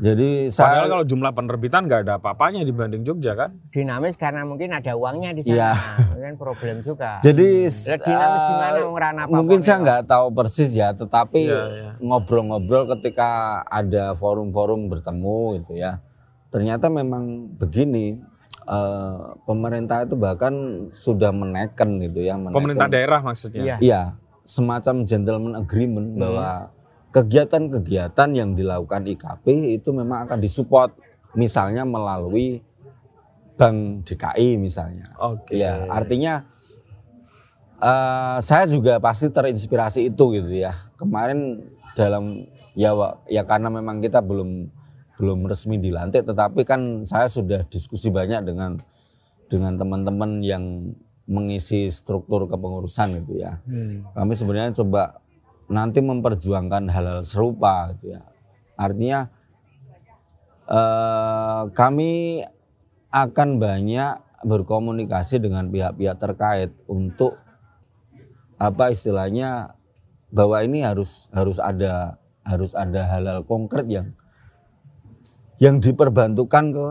Jadi Padahal saya kalau jumlah penerbitan nggak ada apa-apanya dibanding Jogja kan? dinamis karena mungkin ada uangnya di sana. Iya. [laughs] Mungkin problem juga. jadi Lah, dinamis eh, gimana ora apa-apa mungkin saya nggak tahu persis ya, tetapi Iya, iya. ngobrol-ngobrol ketika ada forum-forum bertemu gitu ya. Ternyata memang begini, eh, pemerintah itu bahkan sudah menekan gitu ya, menekan, Pemerintah daerah maksudnya. Iya. Iya, semacam gentleman agreement bahwa kegiatan-kegiatan yang dilakukan IKP itu memang akan disupport, misalnya melalui Bank DKI misalnya. Oke. Ya, artinya eh, saya juga pasti terinspirasi itu gitu ya. Kemarin dalam ya ya karena memang kita belum belum resmi dilantik, tetapi kan saya sudah diskusi banyak dengan dengan teman-teman yang mengisi struktur kepengurusan gitu ya. Hmm. Kami sebenarnya coba nanti memperjuangkan hal-hal serupa gitu ya. Artinya eh, kami akan banyak berkomunikasi dengan pihak-pihak terkait untuk apa istilahnya bahwa ini harus harus ada harus ada hal-hal konkret yang yang diperbantukan ke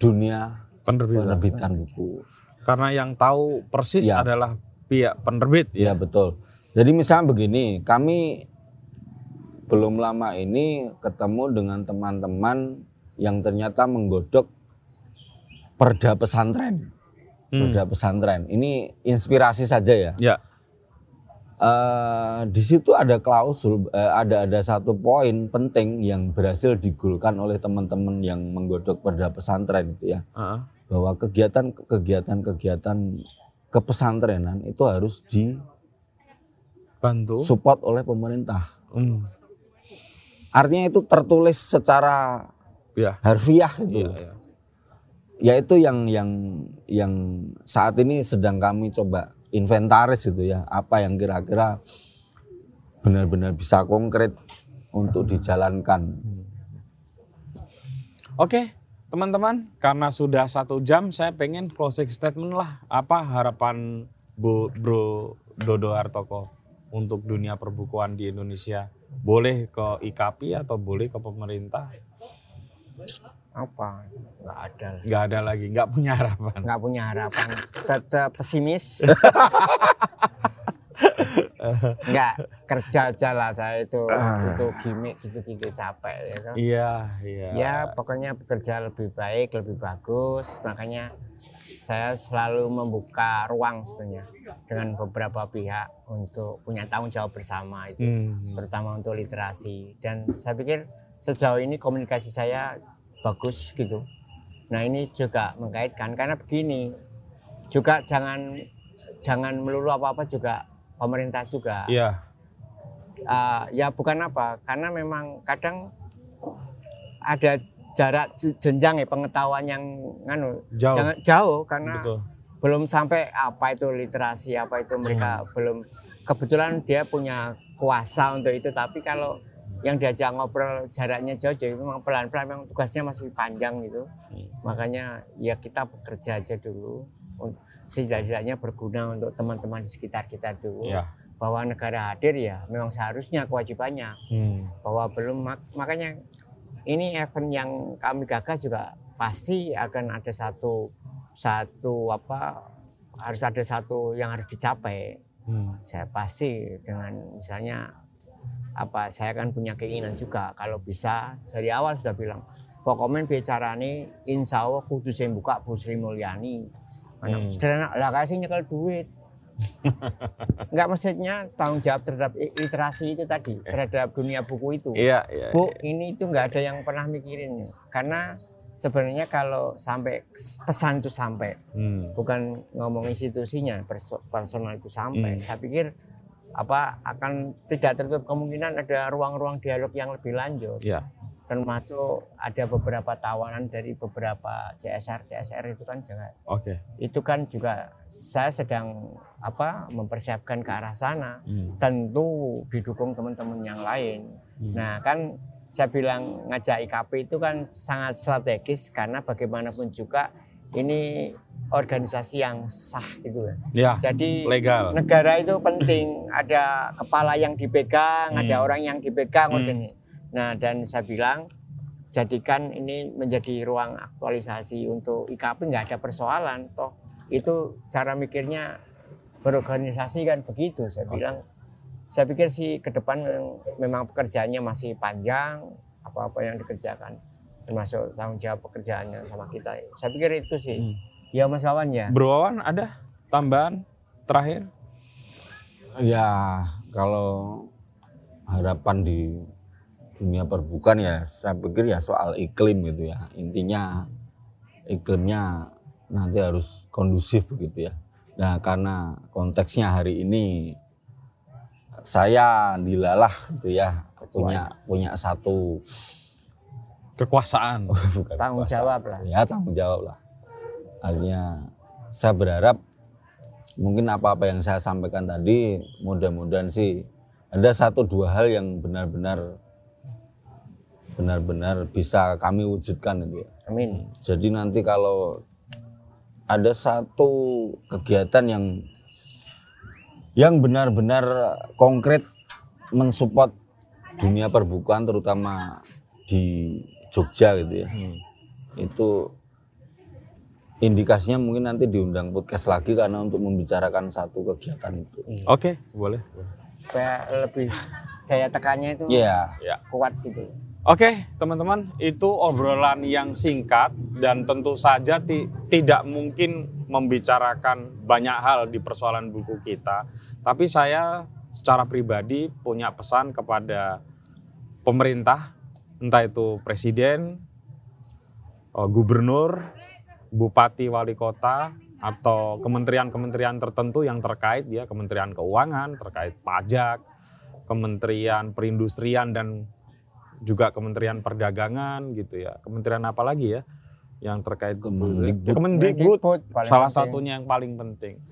dunia Penerbitan. penerbitan buku. Karena yang tahu persis Ya. adalah pihak penerbit Iya ya. betul. Jadi misalnya begini, kami belum lama ini ketemu dengan teman-teman yang ternyata menggodok perda pesantren. Hmm. Perda pesantren. Ini inspirasi saja ya. Ya. Eh, di situ ada klausul, eh, ada ada satu poin penting yang berhasil digulkan oleh teman-teman yang menggodok perda pesantren itu ya, Heeh. bahwa kegiatan kegiatan kegiatan kepesantrenan itu harus Bantu. disupport oleh pemerintah. Hmm. Artinya itu tertulis secara Ya. harfiah gitu. Iya, iya. Yaitu yang yang yang saat ini sedang kami coba inventaris itu ya, apa yang kira-kira benar-benar bisa konkret untuk dijalankan. Oke, teman-teman, karena sudah satu jam, saya pengen closing statement lah. Apa harapan Bu, Bro Dodo Hartoko untuk dunia perbukuan di Indonesia? Boleh ke IKP atau boleh ke pemerintah? Apa? Nggak ada. Nggak ada lagi, nggak punya harapan. Nggak punya harapan. Tetap pesimis. [laughs] Nggak kerja aja lah saya itu itu gimmick gitu-gitu capek gitu. Iya, iya. Ya pokoknya bekerja lebih baik, lebih bagus. Makanya saya selalu membuka ruang sebenarnya dengan beberapa pihak untuk punya tanggung jawab bersama itu, Hmm. terutama untuk literasi. Dan saya pikir sejauh ini komunikasi saya bagus gitu. Nah ini juga mengkaitkan karena begini juga jangan jangan melulu apa-apa juga pemerintah juga Iya, Ah, ya bukan apa karena memang kadang ada jarak je- jenjang ya pengetahuan yang nganu jauh. jangan jauh karena Betul. belum sampai apa itu literasi apa itu mereka belum kebetulan dia punya kuasa untuk itu tapi kalau yang diajak ngobrol jaraknya jauh jadi memang pelan-pelan memang tugasnya masih panjang gitu Hmm. makanya ya kita bekerja aja dulu setidaknya berguna untuk teman-teman di sekitar kita dulu Iya. bahwa negara hadir ya memang seharusnya kewajibannya Hmm. bahwa belum mak- makanya ini event yang kami gagas juga pasti akan ada satu satu apa harus ada satu yang harus dicapai Hmm. saya pasti dengan misalnya apa saya kan punya keinginan juga kalau bisa dari awal sudah bilang pokoknya bicara nih insya Allah kudu saya buka Bu Sri Mulyani Hmm. Anak sederhana lah kasih nyekel duit [laughs] Enggak maksudnya tanggung jawab terhadap literasi itu tadi, terhadap dunia buku itu. Iya, iya. Bu, ini itu nggak ada yang pernah mikirin. Karena sebenarnya kalau sampai pesan itu sampai, Hmm. bukan ngomong institusinya, perso- personal itu sampai. Hmm. Saya pikir apa akan tidak tertutup kemungkinan ada ruang-ruang dialog yang lebih lanjut. Iya. Termasuk ada beberapa tawaran dari beberapa CSR CSR itu kan juga Oke. itu kan juga saya sedang apa mempersiapkan ke arah sana Hmm. tentu didukung teman-teman yang lain. Hmm. Nah kan saya bilang ngajak IKP itu kan sangat strategis karena bagaimanapun juga ini organisasi yang sah gitu ya. Ya, Jadi legal. negara itu penting ada kepala yang dipegang, ada Hmm. orang yang dipegang Hmm. organi- Nah dan saya bilang jadikan ini menjadi ruang aktualisasi untuk IKP nggak ada persoalan toh itu cara mikirnya berorganisasi kan begitu saya bilang saya pikir sih ke depan memang, memang pekerjaannya masih panjang apa-apa yang dikerjakan termasuk tanggung jawab pekerjaannya sama kita saya pikir itu sih Hmm. ya Mas Wawan ya Bro Wawan ada tambahan terakhir? Ya kalau harapan di dunia perbukan ya saya pikir ya soal iklim gitu ya intinya iklimnya nanti harus kondusif begitu ya. Nah karena konteksnya hari ini saya dilalah gitu ya punya punya satu Kekuasaan. bukan tanggung kuasa. jawab lah ya tanggung jawab lah akhirnya saya berharap mungkin apa-apa yang saya sampaikan tadi mudah-mudahan sih ada satu dua hal yang benar-benar benar-benar bisa kami wujudkan gitu ya. amin Jadi nanti kalau ada satu kegiatan yang yang benar-benar konkret mensupport dunia perbukuan terutama di Jogja gitu ya. Hmm. Itu indikasinya mungkin nanti diundang podcast lagi karena untuk membicarakan satu kegiatan itu. Oke, boleh. supaya lebih daya tekannya itu Iya. Ya. kuat gitu. Oke, teman-teman, itu obrolan yang singkat dan tentu saja ti- tidak mungkin membicarakan banyak hal di persoalan buku kita. Tapi saya secara pribadi punya pesan kepada pemerintah, entah itu presiden, eh, gubernur, bupati, wali kota, atau kementerian-kementerian tertentu yang terkait ya, Kementerian Keuangan terkait pajak, Kementerian Perindustrian dan juga Kementerian Perdagangan gitu ya. Kementerian apa lagi ya yang terkait Kemendikbud. Kemendikbud salah penting. satunya yang paling penting.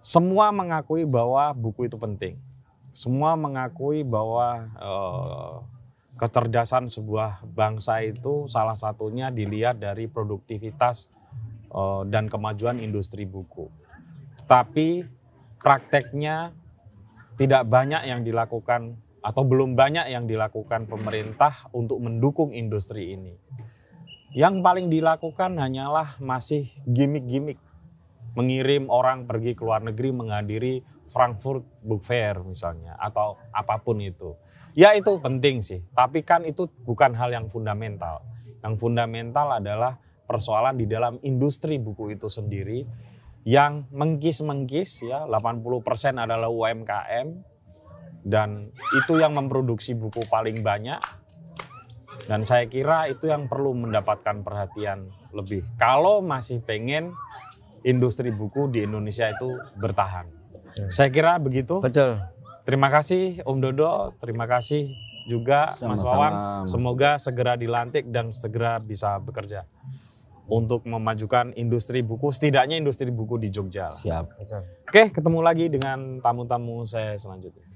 Semua mengakui bahwa buku itu penting. Semua mengakui bahwa eh, kecerdasan sebuah bangsa itu salah satunya dilihat dari produktivitas eh, dan kemajuan industri buku. Tapi prakteknya tidak banyak yang dilakukan atau belum banyak yang dilakukan pemerintah untuk mendukung industri ini. Yang paling dilakukan hanyalah masih gimmick-gimmick. Mengirim orang pergi ke luar negeri menghadiri Frankfurt Book Fair misalnya atau apa pun itu. Ya itu penting sih, tapi kan itu bukan hal yang fundamental. Yang fundamental adalah persoalan di dalam industri buku itu sendiri yang mengkis-mengkis ya 80% adalah UMKM dan itu yang memproduksi buku paling banyak dan saya kira itu yang perlu mendapatkan perhatian lebih kalau masih pengen industri buku di Indonesia itu bertahan. Saya kira begitu. Betul. Terima kasih Om Dodo, terima kasih juga Mas Sama-sama, Wawan. Mas. Semoga segera dilantik dan segera bisa bekerja untuk memajukan industri buku, setidaknya industri buku di Jogja. Siap. Oke, ketemu lagi dengan tamu-tamu saya selanjutnya.